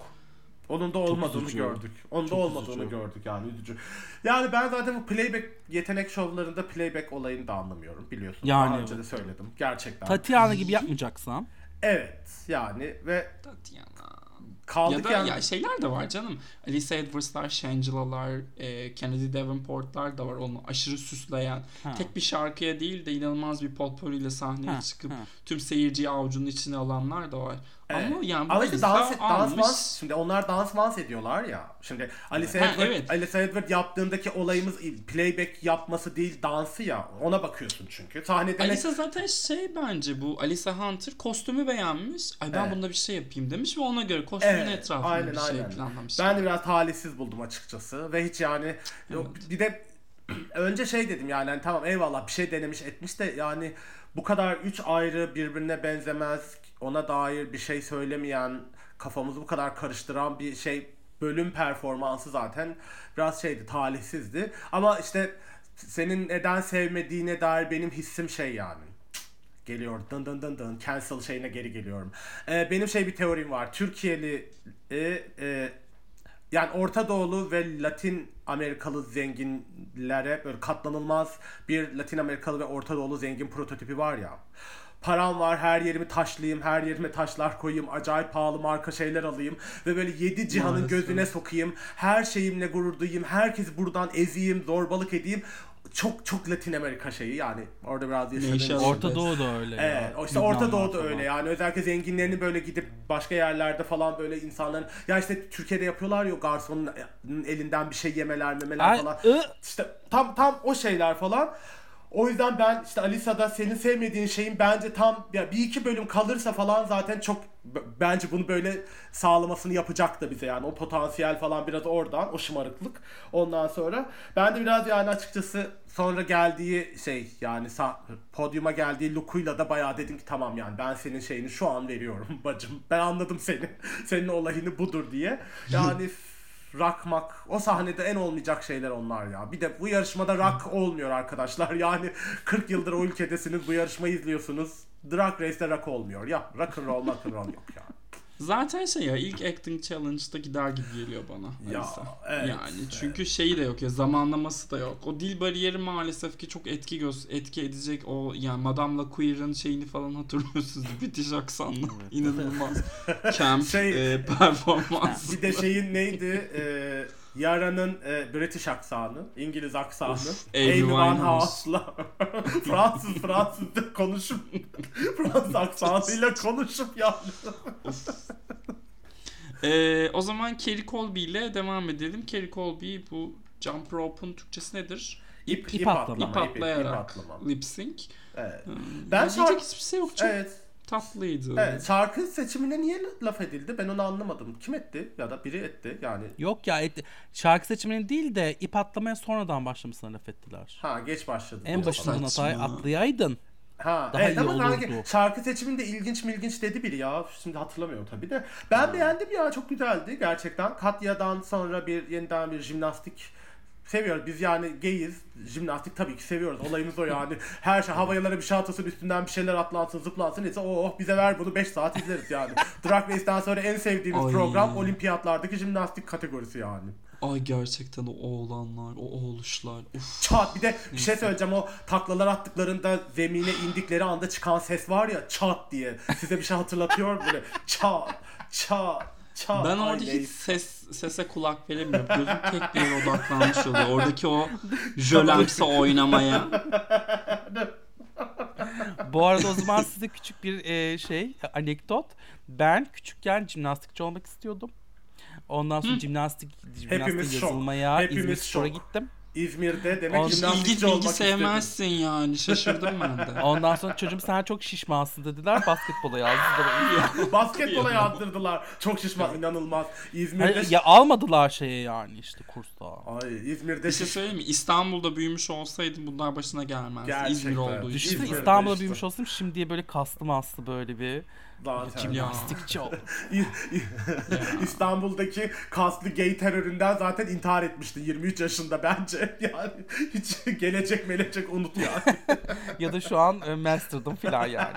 Onun da olmadığını üzücü. gördük. Onun da Çok olmadığını üzücü. gördük yani üzücü. Yani ben zaten bu playback yetenek şovlarında playback olayını da anlamıyorum biliyorsun. Yani Daha önce de söyledim. Gerçekten. Tatiana gibi yapmayacaksan evet yani ve Tatiana. Kaldık ya da yani. ya şeyler de var canım. Alice Edwards'lar, Shangila'lar, e, Kennedy Davenport'lar da var onu aşırı süsleyen. Ha. Tek bir şarkıya değil de inanılmaz bir potpourriyle sahneye Ha, çıkıp ha. tüm seyirciyi avucunun içine alanlar da var. Evet. Ama yani Ama işte dans, dans, almış. dans, şimdi onlar dans dans ediyorlar ya. Şimdi Alice Ha, Edward, evet. Alice Edward yaptığındaki olayımız playback yapması değil dansı ya. Ona bakıyorsun çünkü. Sahnede ne- Alisa zaten şey bence bu Alisa Hunter kostümü beğenmiş. Ay ben Evet. bunda bir şey yapayım demiş ve ona göre kostümün Evet, etrafında aynen, bir şey aynen. planlamış. Ben de biraz talihsiz buldum açıkçası ve hiç yani yok, bir de *clears throat* önce şey dedim yani hani tamam eyvallah bir şey denemiş etmiş de yani bu kadar üç ayrı birbirine benzemez ona dair bir şey söylemeyen kafamızı bu kadar karıştıran bir şey bölüm performansı zaten biraz şeydi talihsizdi ama işte senin neden sevmediğine dair benim hissim şey yani geliyor dın dın dın dın cancel şeyine geri geliyorum. Ee, benim şey bir teorim var. Türkiye'li e, e, yani Orta Doğulu ve Latin Amerikalı zenginlere böyle katlanılmaz bir Latin Amerikalı ve Orta Doğulu zengin prototipi var ya. Param var, her yerimi taşlayayım, her yerime taşlar koyayım, acayip pahalı marka şeyler alayım ve böyle yedi cihanın Maalesef. gözüne sokayım, her şeyimle gurur duyayım, herkesi buradan ezeyim, zorbalık edeyim. Çok çok Latin Amerika şeyi yani orada biraz yaşadığım. Orta Doğu da öyle ya. Evet, işte Orta Lübnanlar Doğu'da falan. öyle yani özellikle zenginlerini böyle gidip başka yerlerde falan böyle insanların ya işte Türkiye'de yapıyorlar ya garsonun elinden bir şey yemeler memeler Ay, falan. ı. İşte tam tam o şeyler falan. O yüzden ben işte Alisa'da senin sevmediğin şeyin bence tam ya bir iki bölüm kalırsa falan zaten çok bence bunu böyle sağlamasını yapacak da bize yani. O potansiyel falan biraz oradan o şımarıklık. Ondan sonra ben de biraz yani açıkçası sonra geldiği şey yani sa- podyuma geldiği lookuyla da bayağı dedim ki tamam yani ben senin şeyini şu an veriyorum *laughs* bacım. Ben anladım seni. *laughs* Senin olayını budur diye. Yani rakmak o sahnede en olmayacak şeyler onlar ya. Bir de bu yarışmada rock olmuyor arkadaşlar. *laughs* Yani 40 yıldır o ülkedesiniz bu yarışmayı izliyorsunuz. Drag Race'de rock olmuyor. Ya rock and roll, rock and roll yok ya. Zaten şey ya ilk acting challenge'da gider gibi geliyor bana. Ya, Alisa. evet, yani çünkü şeyi de yok ya zamanlaması da yok. O dil bariyeri maalesef ki çok etki göz etki edecek o yani Madame LaQueer'ın şeyini falan hatırlıyorsunuz. *laughs* British aksanlı. İnanılmaz. *laughs* Camp Şey- e, performans. Bir de şeyin neydi? Ee, Yara'nın e, British aksanı, İngiliz aksanı, Of, Amy Winehouse'la *laughs* Fransız Fransızca konuşup *laughs* Fransız aksanıyla konuşup yani. E, o zaman Kerry Colby ile devam edelim. Kerry Colby bu Jump Rope'un Türkçesi nedir? İp, İp atlama. İp ip- ip atlayarak atlama. lip sync. Evet. Ben Ben şarkı- hiçbir şey yok. Çok Evet. Tatlıydı. Evet, şarkı seçimine niye laf edildi? Ben onu anlamadım. Kim etti? Ya da biri etti yani. Yok ya et- şarkı seçiminin değil de ip atlamaya sonradan başlamasına laf ettiler. Ha geç başladı. En başından hatayı atlayaydın. Ha, Daha evet iyi ama olurdu. sanki şarkı seçiminde ilginç mi ilginç dedi biri ya. Şimdi hatırlamıyorum tabii de. Ben beğendim ya çok güzeldi gerçekten. Katya'dan sonra bir yeniden bir jimnastik seviyoruz. Biz yani gayiz. Jimnastik tabii ki seviyoruz. Olayımız o yani. Her şey havayalara bir şey atılsın üstünden bir şeyler atlansın zıplansın. Neyse oh bize ver bunu 5 saat izleriz yani. Drag Race'den sonra en sevdiğimiz Ay. program olimpiyatlardaki jimnastik kategorisi yani. Ay gerçekten o oğlanlar, o oğluşlar. Uf. Çat bir de bir şey söyleyeceğim o taklalar attıklarında zemine indikleri anda çıkan ses var ya çat diye. Size bir şey hatırlatıyor mu böyle çat çat çat. Ben orada hiç ses sese kulak veremiyorum. Gözüm tek bir yere odaklanmış oluyor. Oradaki o *laughs* jölemsi oynamaya. Bu arada o zaman size küçük bir e, şey anekdot. Ben küçükken jimnastikçi olmak istiyordum. Ondan sonra jimnastik, jimnastik Hepimiz şok. yazılmaya Hepimiz İzmir Spor'a şok. gittim. İzmir'de demek Hiç Hiç jimnastikçi ilgi olmak bilgi istedim. sevmezsin yani. Şaşırdım ben de. *laughs* Ondan sonra çocuğum sen çok şişmansın dediler. Basketbola yazdılar. *laughs* Basketbola yazdırdılar. Çok şişman inanılmaz. İzmir'de Hayır, ya almadılar şeye yani işte kursta. Ay İzmir'de Bir şey söyleyeyim mi? İstanbul'da büyümüş olsaydım bunlar başına gelmezdi. Gerçekten. İzmir olduğu için. İzmir'de İstanbul'da işte. büyümüş olsam şimdiye böyle kastı maslı böyle bir zaten. İ- İ- İstanbul'daki kaslı gay teröründen zaten intihar etmişti 23 yaşında bence. *laughs* Yani hiç gelecek melecek unut yani. *laughs* ya da şu an e, master'dım filan yani. *laughs*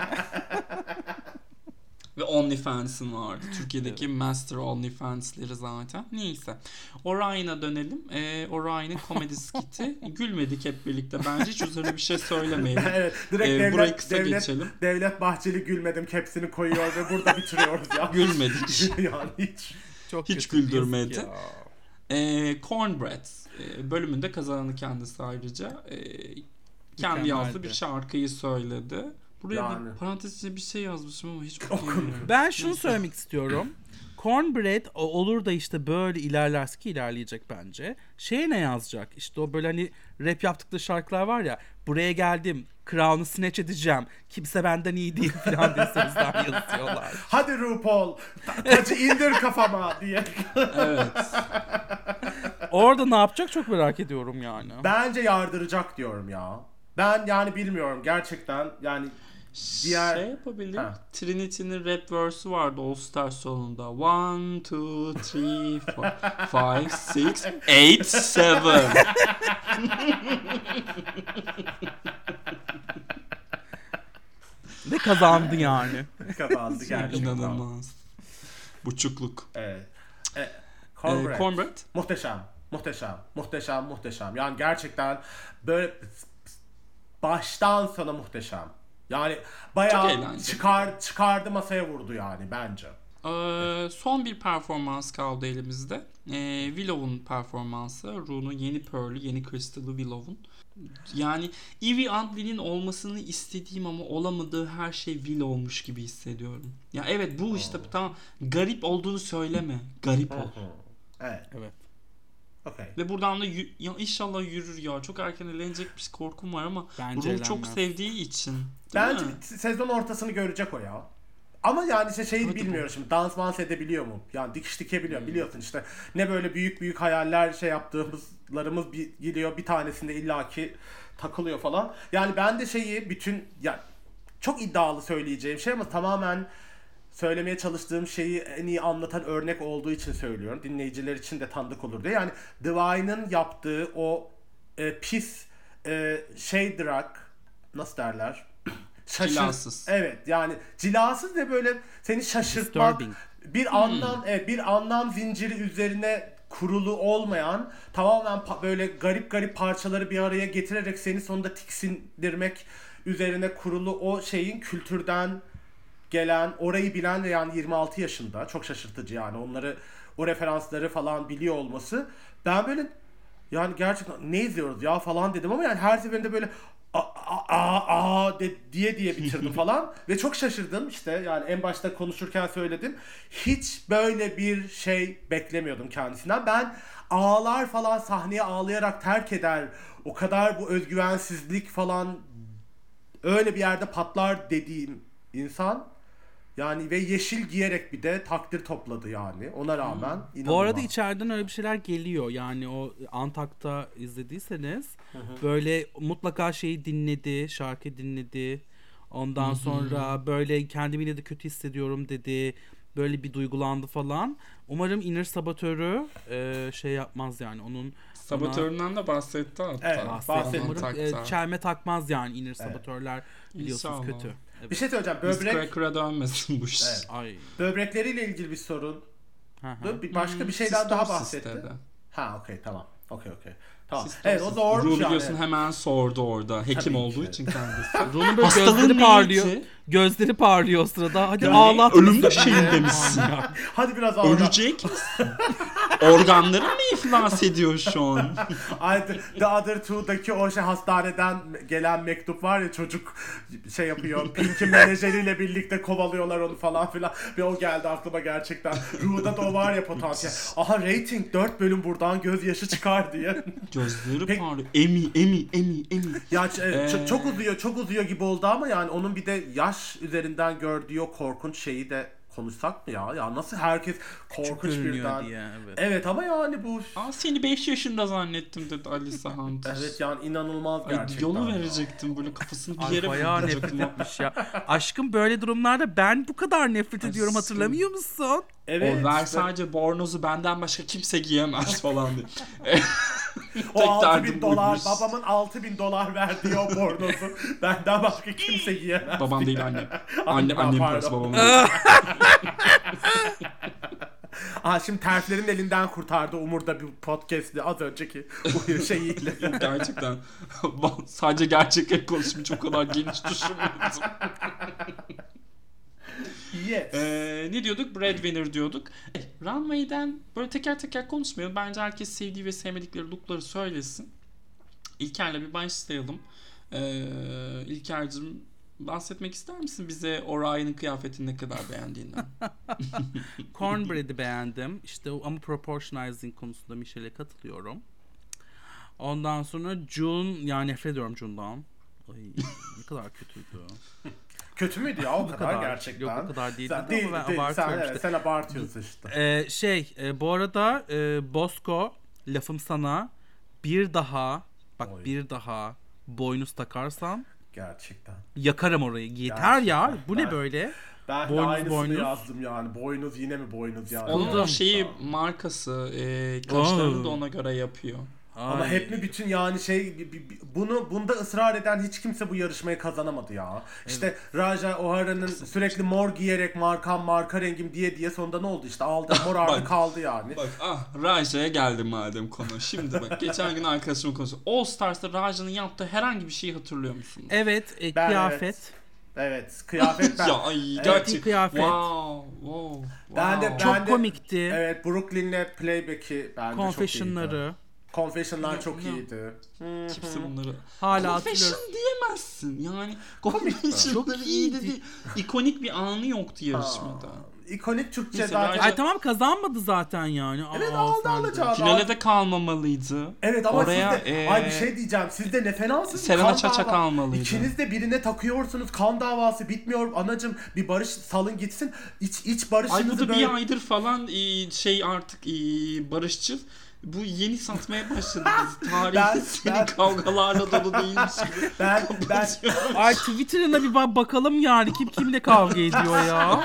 Ve OnlyFans'ın vardı. Türkiye'deki Master OnlyFans'leri zaten. Neyse. Orion'a dönelim. Ee, Orion'ın komedi *laughs* skiti. Gülmedik hep birlikte. Bence hiç üzerine bir şey söylemeyelim. *laughs* evet, direkt Ee, devlet, burayı kısa devlet, geçelim. Devlet Bahçeli gülmedim kepsini koyuyor ve burada bitiriyoruz ya. *laughs* Gülmedik. yani hiç. Çok Hiç güldürmedi. Ee, Cornbread e, bölümünde kazananı kendisi ayrıca e, kendi yazdığı bir şarkıyı söyledi. Buraya Yani. bir parantez içinde bir şey yazmışım ama hiç. *laughs* Ben şunu söylemek istiyorum. Cornbread olur da işte böyle ilerlerse ki ilerleyecek bence. Şeye ne yazacak? İşte o böyle hani rap yaptıkları şarkılar var ya. Buraya geldim. Crown'u snatch edeceğim. Kimse benden iyi değil falan diye sözler *laughs* yazıyorlar. Hadi RuPaul ta- tacı indir kafama diye. evet. Orada ne yapacak çok merak ediyorum yani. Bence yardıracak diyorum ya. Ben yani bilmiyorum gerçekten yani Diğer- Şey yapabilir. Ha. Trinity'nin rap verse'ü vardı All Star sonunda. One, two, three, four, five, six, eight, seven. Ve kazandı yani. *laughs* kazandı gerçekten. *laughs* İnanılmaz. Buçukluk. Evet. E, Ee, Cornbread. Cornbread. Muhteşem. Muhteşem. Muhteşem. Muhteşem. Yani gerçekten böyle baştan sona muhteşem. Yani bayağı çıkar çıkardı masaya vurdu yani bence. Ee, son bir performans kaldı elimizde. Ee, Willow'un performansı. Rune'un yeni Pearl'ü, yeni Crystal'ı Willow'un. Yani Evie Antley'nin olmasını istediğim ama olamadığı her şey Willow'muş gibi hissediyorum. Ya evet bu işte tamam garip olduğunu söyleme. Garip ol. Evet. Evet. Okey. Ve buradan da yü- ya inşallah yürür ya. Çok erken elenecekmiş korkum var ama Bence çok sevdiği için. Bence mi? sezon ortasını görecek o ya. Ama yani işte şeyi Hadi bilmiyorum şimdi dans dans edebiliyor mu? Yani dikiş dikebiliyor Hmm. biliyorsun işte ne böyle büyük büyük hayaller şey yaptığımızlarımız bir gidiyor bir tanesinde illaki takılıyor falan. Yani ben de şeyi bütün ya çok iddialı söyleyeceğim şey ama tamamen söylemeye çalıştığım şeyi en iyi anlatan örnek olduğu için söylüyorum. Dinleyiciler için de tanıdık olur diye. Yani Divine'ın yaptığı o e, pis e, şey drag nasıl derler? *clears throat* Şaşır- Cilasız. Evet yani cilasız ve böyle seni şaşırtmak Disturbing. bir anlam evet, bir anlam zinciri üzerine kurulu olmayan tamamen pa- böyle garip garip parçaları bir araya getirerek seni sonunda tiksindirmek üzerine kurulu o şeyin kültürden gelen orayı bilen ve yani 26 yaşında çok şaşırtıcı yani. Onları o referansları falan biliyor olması. Ben böyle yani gerçekten ne izliyoruz ya falan dedim ama yani her seferinde böyle a a a, a de, diye diye bitirdim *laughs* falan. Ve çok şaşırdım işte. Yani en başta konuşurken söyledim. Hiç böyle bir şey beklemiyordum kendisinden. Ben ağlar falan sahneye ağlayarak terk eder o kadar bu özgüvensizlik falan öyle bir yerde patlar dediğim insan yani ve yeşil giyerek bir de takdir topladı yani ona rağmen Bu inanılmaz. arada içeriden öyle bir şeyler geliyor. Yani o Antak'ta izlediyseniz böyle mutlaka şeyi dinledi, şarkı dinledi. Ondan sonra böyle kendimi yine de kötü hissediyorum dedi. Böyle bir duygulandı falan. Umarım Inner Sabotörü e, şey yapmaz yani onun Sabotöründen de bahsetti hatta. Evet, bahsetti. Umarım e, çelme takmaz yani Inner Sabotörler biliyorsunuz İnşallah. kötü. Bir şey söyleyeceğim böbrek Cracker'a dönmesin bu iş. Evet. Ay. böbrekleriyle ilgili bir sorun Hı hı. bir başka bir şeyden daha bahsetti dedi. ha okey tamam okey okey tamam Sistosis. evet o zormuş Ru yani biliyorsun hemen sordu orada. Hekim Tabii olduğu ki. için kendisi. Ru'nun böyle gözleri parlıyor. Gözleri parlıyor o sırada. Hadi Yani ağlat. ölüm bizi. döşeğinde misin? hadi biraz ağla Ölecek misin? Organların mı iflas ediyor şu an? Ay, the, the Other Two'daki o şey hastaneden gelen mektup var ya çocuk şey yapıyor *laughs* Pink'in menajeriyle birlikte kovalıyorlar onu falan filan ve o geldi aklıma gerçekten Ru'da da o var ya potansiyel aha rating 4 bölüm buradan gözyaşı çıkar diye Gözleri Peki- parlıyor. Emi, emi, emi, emi. Ya ç- Ee, çok uzuyor, çok uzuyor gibi oldu ama yani onun bir de yaş üzerinden gördüğü o korkunç şeyi de konuşsak mı ya? Ya nasıl herkes korkunç görünüyor birden. diye, evet. Evet ama yani bu Aa seni 5 yaşında zannettim dedi Alisa Hunter. *laughs* evet yani inanılmaz Ay, gerçekten. yolu ya. verecektim böyle kafasını bir Ay yere bayağı nefret *laughs* etmiş ya. Aşkım böyle durumlarda ben bu kadar nefret Ay, ediyorum hatırlamıyor musun? Evet. o işte- Versace bornozu benden başka kimse giyemez falan diye. *laughs* O Tek 6000 derdim dolar, buymuş. babamın 6000 dolar verdiği o bornozu *laughs* benden başka kimse giyemez. Babam değil annem. *laughs* Anne, Anne, annem parası babamın *laughs* değil. Aa şimdi terflerin elinden kurtardı Umur da bir podcast'i az önceki bu şeyiyle. Gerçekten. Sadece gerçekleri konuşmayı çok kadar geniş düşünmüyordum. Yes. Ee, ne diyorduk? Breadwinner diyorduk. Eh, Runway'den böyle teker teker konuşmayalım. Bence herkes sevdiği ve sevmedikleri lookları söylesin. İlker'le bir başlayalım. Ee, İlker'cim bahsetmek ister misin bize Orion'ın kıyafetini ne kadar beğendiğinden? *laughs* *laughs* Cornbread'i beğendim. İşte ama proportionizing konusunda Michelle'e katılıyorum. Ondan sonra June, yani nefret ediyorum June'dan. Ay ne kadar kötüydü. *laughs* Kötü müydü ya o *laughs* Bu kadar, kadar. gerçekten? Yok, o kadar değildi Sen, ama değil, ben değil. Sen, abartıyorum evet, işte. sen abartıyorsun işte. Ee, şey e, bu arada e, Bosco lafım sana bir daha bak Oy. bir daha boynuz takarsan Gerçekten. yakarım orayı. Yeter ya. Gerçekten. Bu Ben- ne böyle? Ben de Boynuz, aynısını boynuz. yazdım yani. Boynuz yine mi boynuz yani? Onun Buldum. şeyi markası e, kaşlarını da ona göre yapıyor. Ama Ay. hep mi bütün yani şey bunu bunda ısrar eden hiç kimse bu yarışmayı kazanamadı ya. İşte Raja O'Hara'nın sürekli mor giyerek markam marka rengim diye diye sonunda ne oldu işte aldı mor ardı *laughs* Bak. kaldı yani. Bak ah Raja'ya geldim madem konu. Şimdi bak geçen gün arkadaşımla konuştuk. All Stars'ta Raja'nın yaptığı herhangi bir şeyi hatırlıyor musun? Evet, e, Ben kıyafet. Evet kıyafet ben. *laughs* ya ay Evet, gerçek. bir kıyafet. Wow, wow, Ben de- wow. Çok Ben de- komikti. Evet Brooklyn'le Playback'i bence çok iyiydi. Confession'ları. Confession'lar çok iyiydi. Kimse bunları... Hala Confession hatırlıyorum. diyemezsin. Yani Confession'ları Çok iyiydi iyiydi. değil. İkonik bir anı yoktu yarışmada. İkonik Türkçe Mesela zaten. Ay tamam kazanmadı zaten yani. Evet Aa, aldı sen de. alacağı. Finale de kalmamalıydı. Evet ama Oraya, siz de, eee, ay bir şey diyeceğim. Siz de ne fenasınız. Selena Çaça kalmalıydı. İkiniz de birine takıyorsunuz. Kan davası bitmiyor. Anacım bir barış salın gitsin. İç iç Ay barışınızı bu da böyle bir aydır falan e, şey artık e, barışçıl. Bu yeni satmaya başladınız. *laughs* Tarih Ben- *laughs* seni ben- kavgalarla dolu *laughs* değilmiş gibi. ben ben Ay Twitter'ına bir ba- bakalım yani kim kimle kavga ediyor ya.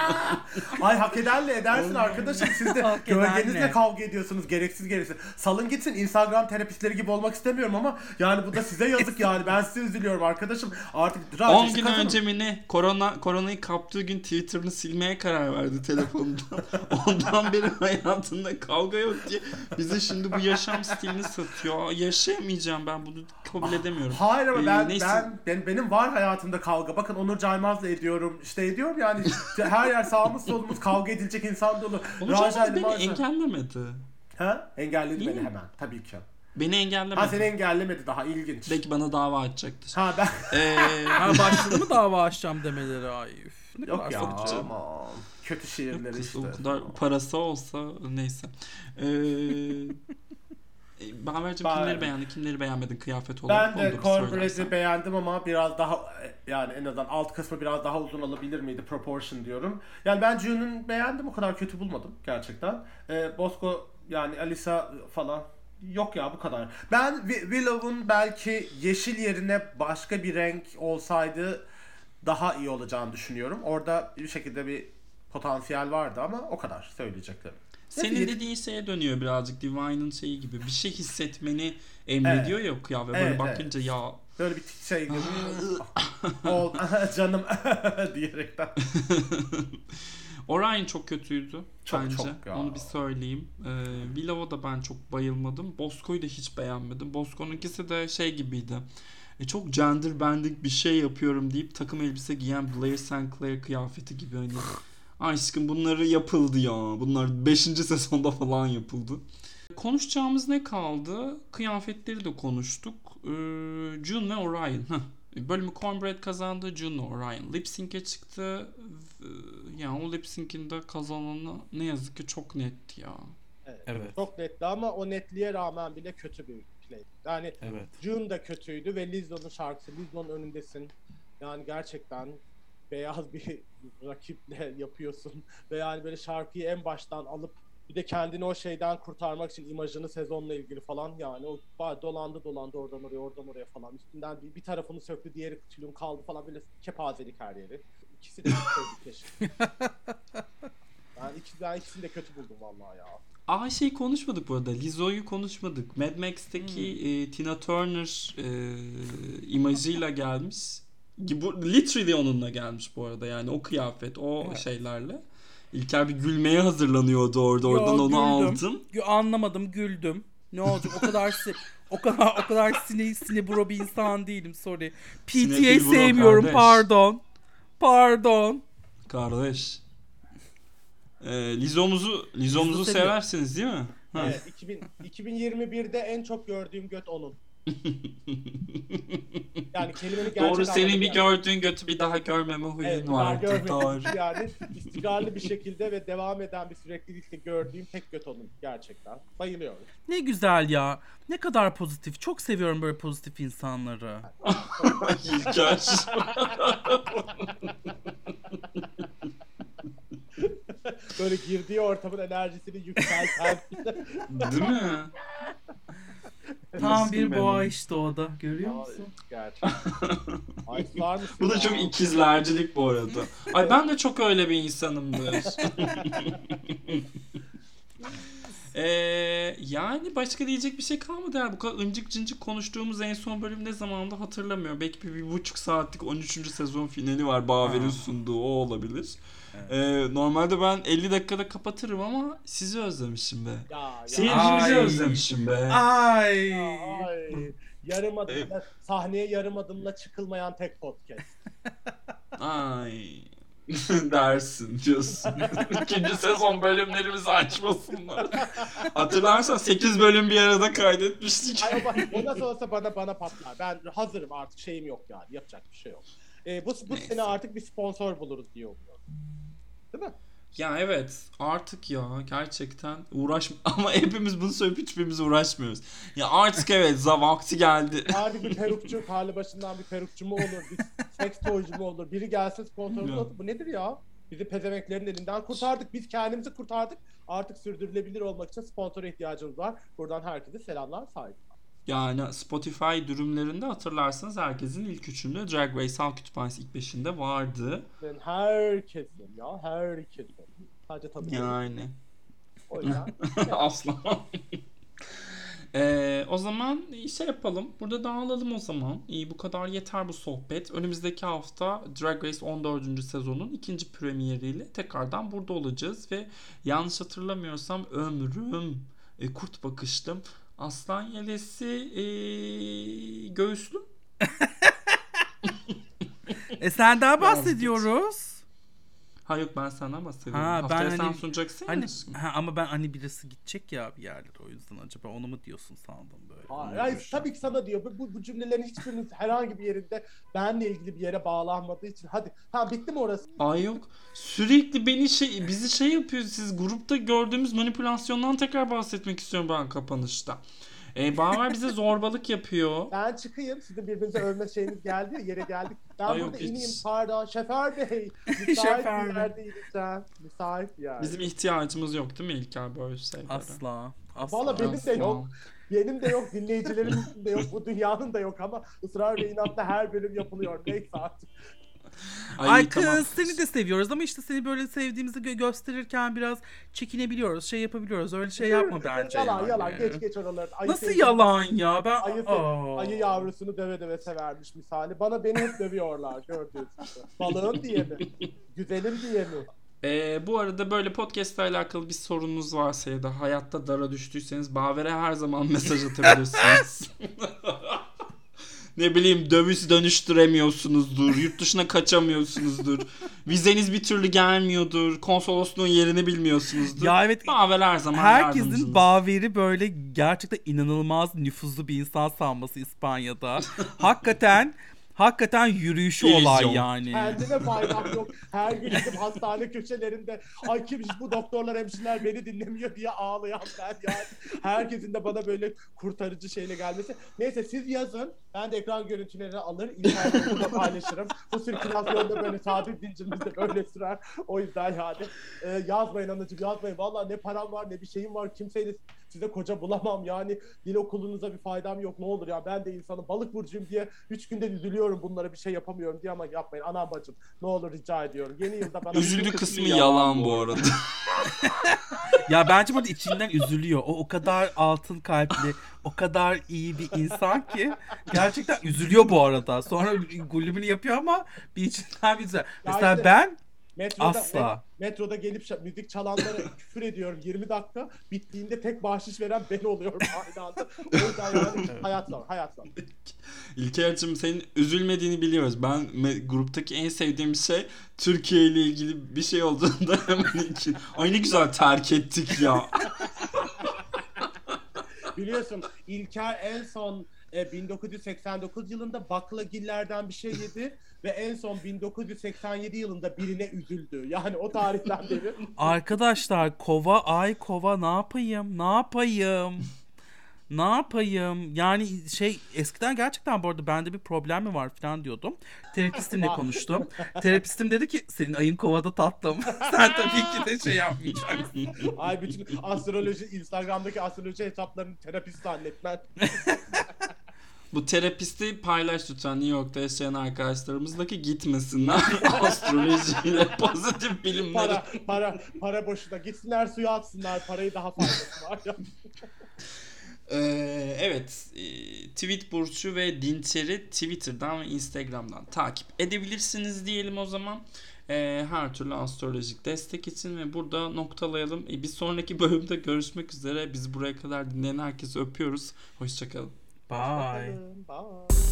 ay hak ederle edersin arkadaşım. Siz de gölgenizle kavga ediyorsunuz. Gereksiz gereksiz. Salın gitsin. Instagram terapistleri gibi olmak istemiyorum ama yani bu da size yazık yani. Ben size üzülüyorum arkadaşım. Artık 10 Rajesh'i gün kazanın. önce mi ne? Korona, koronayı kaptığı gün Twitter'ını silmeye karar verdi telefonundan. Ondan beri hayatında kavga yok diye bize şimdi bu yaşam stilini satıyor. Yaşayamayacağım ben bunu kabul edemiyorum. Hayır ama Ee, ben, neyse. ben, ben benim var hayatımda kavga. Bakın Onur Caymaz'la ediyorum. İşte ediyorum yani. İşte her yer sağımız solumuz kavga edilecek insan dolu. Onu Raja Caymaz beni engellemedi. Ha? Engelledi Niye? beni hemen. Tabii ki. Beni engellemedi. Ha seni engellemedi daha ilginç. Belki bana dava açacaktır. Ha ben Ee, Ha başladı mı dava açacağım demeleri ay üf. Ne yok kadar ya aman. Kötü şiirleri Kız işte. O kadar parası olsa neyse. Ee, *laughs* e, Baver'cim kimleri beğendi, kimleri beğenmedin kıyafet olarak? Ben de Cornbread'i beğendim ama biraz daha yani en azından alt kısmı biraz daha uzun olabilir miydi proportion diyorum. Yani ben June'un beğendim o kadar kötü bulmadım gerçekten. Ee, Bosco yani Alisa falan yok ya bu kadar. Ben Wi- Willow'un belki yeşil yerine başka bir renk olsaydı daha iyi olacağını düşünüyorum. Orada bir şekilde bir potansiyel vardı ama o kadar söyleyeceklerim. Senin Bir- dediğin şeye dönüyor birazcık Divine'ın şeyi gibi. Bir şey hissetmeni emrediyor ya kıyafet. Böyle Evet, bakınca ya Böyle bir şey gibi. *laughs* Ol, *laughs* canım *laughs* diyerekten. Orion çok kötüydü Çok, bence. çok ya. Onu bir söyleyeyim. Ee, Villava da ben çok bayılmadım. Bosco'yu da hiç beğenmedim. Bosco'nunkisi de şey gibiydi. E, çok gender bending bir şey yapıyorum deyip takım elbise giyen Blair St. Clair kıyafeti gibi hani. Aşkım bunları yapıldı ya. Bunlar 5. sezonda falan yapıldı. Konuşacağımız ne kaldı? Kıyafetleri de konuştuk. Ee, June ve Orion. Heh. Bölümü Cornbread kazandı. June ve Orion lip sync'e çıktı. Yani o lip sync'in de kazananı ne yazık ki çok netti ya. Evet. Evet. Çok netti ama o netliğe rağmen bile kötü bir play. Yani Evet. June da kötüydü ve Lizzo'nun şarkısı Lizzo'nun önündesin. Yani gerçekten beyaz bir *laughs* rakiple yapıyorsun ve yani böyle şarkıyı en baştan alıp bir de kendini o şeyden kurtarmak için imajını sezonla ilgili falan yani o dolandı dolandı oradan oraya oradan oraya falan üstünden bir, bir tarafını söktü diğeri tülün kaldı falan böyle kepazelik her yeri. İkisi de keşke. Yani ikisi ben ikisini de kötü buldum vallahi ya. Aa şey konuşmadık bu arada. Lizzo'yu konuşmadık. Mad Max'teki e, Tina Turner e, imajıyla gelmiş. Bu literally onunla gelmiş bu arada. Yani o kıyafet, o Evet. şeylerle. İlker bir gülmeye hazırlanıyordu orada. Oradan Yo, onu güldüm. aldım. Gü- Anlamadım güldüm. Ne olacak o kadar si- o kadar o kadar sine sineburo bir insan değilim sorry. PTA sevmiyorum kardeş. pardon. Pardon. Kardeş. E, Lizzo'muzu Lizzo seviyor. seversiniz değil mi? Ha. Evet, 2000, 2021'de en çok gördüğüm göt onun. *laughs* Yani kelimenin gerçek Doğru senin bir anlamıyla- gördüğün götü bir daha görmeme huyun Evet, var. Doğru. *laughs* Yani istikrarlı bir şekilde ve devam eden bir süreklilikle gördüğüm tek göt onun gerçekten. Bayılıyorum. Ne güzel ya. Ne kadar pozitif. Çok seviyorum böyle pozitif insanları. İlker. *laughs* Böyle girdiği ortamın enerjisini yükselten. Değil mi? Tam bir boğa işte o da. Görüyor musun? Gerçekten. Ay var mısın Bu da ya? çok ikizlercilik bu arada. Ay ben de çok öyle bir insanımdır. *laughs* Ee, yani başka diyecek bir şey kalmadı yani bu kadar ıncık cıncık konuştuğumuz en son bölüm ne zamandı hatırlamıyorum. Belki bir, bir buçuk saatlik 13. sezon finali var Baver'in sunduğu o olabilir. Ee, normalde ben 50 dakikada kapatırım ama sizi özlemişim be. Ya, ya. Seyircimizi özlemişim be. Ay. Ay. Yarım adımla, sahneye yarım adımla çıkılmayan tek podcast. *laughs* Ay *laughs* dersin diyorsun. *laughs* İkinci sezon bölümlerimizi açmasınlar. Hatırlarsan 8 bölüm bir arada kaydetmiştik. Ay o nasıl olsa bana bana patlar. Ben hazırım artık şeyim yok yani. Yapacak bir şey yok. Ee, bu bu Neyse. sene artık bir sponsor buluruz diye umuyorum. Değil mi? Ya evet artık ya gerçekten uğraş *laughs* ama hepimiz bunu söyleyip hiçbirimiz uğraşmıyoruz. Ya artık evet za vakti geldi. *laughs* Harbi bir perukçu, karlı başından bir perukçu mu olur, bir seks toycu mu olur? Biri gelsin sponsorumuz olsun. Bu nedir ya? Bizi pezemeklerin elinden kurtardık. Biz kendimizi kurtardık. Artık sürdürülebilir olmak için sponsora ihtiyacımız var. Buradan herkese selamlar, saygılar. Yani Spotify dürümlerinde hatırlarsanız herkesin ilk üçünde Drag Race Halk Kütüphanesi ilk beşinde vardı. Ben herkesin ya, herkesin. Sadece tabii. Yani O yüzden *laughs* asla. Ee, o zaman şey yapalım. Burada dağılalım o zaman. İyi bu kadar yeter bu sohbet. Önümüzdeki hafta Drag Race 14. sezonun ikinci premieriyle tekrardan burada olacağız ve yanlış hatırlamıyorsam ömrüm e, kurt bakışlım aslan yelesi e, göğüslüm. *laughs* E senden bahsediyoruz. Ha yok ben senden bahsediyorum. Ha, ben Haftaya sen hani- sunacaksın Hani ya ha, ama ben hani birisi gidecek ya bir yerlere o yüzden acaba onu mu diyorsun sandım böyle. Aa, yani tabii ki sana diyor. Bu, bu, cümlelerin hiçbirinin *laughs* herhangi bir yerinde benle ilgili bir yere bağlanmadığı için. Hadi. Ha bitti mi orası? Ay yok. Sürekli beni şey bizi şey yapıyor siz grupta gördüğümüz manipülasyondan tekrar bahsetmek istiyorum ben kapanışta. Ee, Baver bize zorbalık yapıyor. Ben çıkayım. Sizin birbirinize övme şeyiniz geldi ya, yere geldik. Ben Ay burada yok, hiç. ineyim. Pardon. Şoför bey. Müsait Şoför bir bey. yerde ineceğim. Müsait bir yer. Bizim ihtiyacımız yok değil mi İlker böyle şeylere? Asla. Asla. Valla benim de yok. Benim de yok, dinleyicilerimin de yok, bu dünyanın da yok ama ısrar ve inatla her bölüm yapılıyor. Neyse artık. Ay, kız tamam. seni de seviyoruz ama işte seni böyle sevdiğimizi gö- gösterirken biraz çekinebiliyoruz, şey yapabiliyoruz. Öyle şey yapma bence. yalan yani. yalan geç geç oraları. Ayı Nasıl sevdim. yalan ya? Ben Ayı, Aa. ayı yavrusunu döve döve severmiş misali. Bana beni hep dövüyorlar gördüğünüz gibi. Balığım diye mi? Güzelim diye mi? Ee, bu arada böyle podcast ile alakalı bir sorununuz varsa ya da hayatta dara düştüyseniz Baver'e her zaman mesaj atabilirsiniz. *laughs* *laughs* ne bileyim döviz dönüştüremiyorsunuzdur, yurt dışına kaçamıyorsunuzdur, *laughs* vizeniz bir türlü gelmiyordur, konsolosluğun yerini bilmiyorsunuzdur. Ya evet Baver her zaman herkesin Baveri böyle gerçekten inanılmaz nüfuzlu bir insan sanması İspanya'da. *laughs* hakikaten hakikaten yürüyüşü İllüzyon. olay yani. Kendine faydam yok. Her gün gidip hastane köşelerinde ay kimmiş bu doktorlar hemşireler beni dinlemiyor diye ağlayan ben yani. Herkesin de bana böyle kurtarıcı şeyle gelmesi. Neyse siz yazın. Ben de ekran görüntülerini alır. internette paylaşırım. Bu sirkülasyonda böyle sabit zincirimizde böyle sürer. O yüzden yani. e, yazmayın anacığım yazmayın. Valla ne param var ne bir şeyim var. Kimseyle size koca bulamam yani. Dil okulunuza bir faydam yok ne olur ya. Ben de insanım balık burcuyum diye 3 günde üzülüyorum bunlara bir şey yapamıyorum diye ama yapmayın. Anam bacım ne olur rica ediyorum. Yeni yılda bana... Üzüldü kısmı yalan bu arada. *laughs* Ya bence burada içinden üzülüyor. O o kadar altın kalpli, o kadar iyi bir insan ki gerçekten üzülüyor bu arada. Sonra gulümünü yapıyor ama bir içinden bir güzel. Mesela işte- ben Metroda, Asla. met- metroda gelip şa- müzik çalanlara *laughs* küfür ediyorum 20 dakika. Bittiğinde tek bahşiş veren ben oluyorum *laughs* aynı anda. O yüzden yani *laughs* hayat zor. İlker'cim senin üzülmediğini biliyoruz. Ben me- gruptaki en sevdiğim şey Türkiye ile ilgili bir şey olduğunda hemen için. Ay ne güzel terk ettik ya. Biliyorsun İlker en son e, 1989 yılında baklagillerden bir şey yedi ve en son 1987 yılında birine üzüldü. Yani o tarihten beri arkadaşlar kova ay kova ne yapayım? Ne yapayım? Ne yapayım? Yani şey eskiden gerçekten bu arada bende bir problem mi var falan diyordum. Terapistimle konuştum. Terapistim dedi ki senin ayın kovada tatlım. *laughs* Sen tabii ki de şey yapmayacaksın. ay bütün astroloji Instagram'daki astroloji hesaplarını terapist zannetmen. *laughs* Bu terapisti paylaş lütfen New York'ta yaşayan arkadaşlarımızdaki gitmesinler. *laughs* Astrolojiyle pozitif bilimleri. Para para para boşuna gitsinler suya atsınlar parayı daha fazlası var. *laughs* Ee, evet, e, Tweet Burcu ve Dinçer'i Twitter'dan ve Instagram'dan takip edebilirsiniz diyelim o zaman. Ee, her türlü astrolojik destek için ve burada noktalayalım. Ee, bir sonraki bölümde görüşmek üzere. Bizi buraya kadar dinleyen herkesi öpüyoruz. Hoşçakalın. Bye. Bye.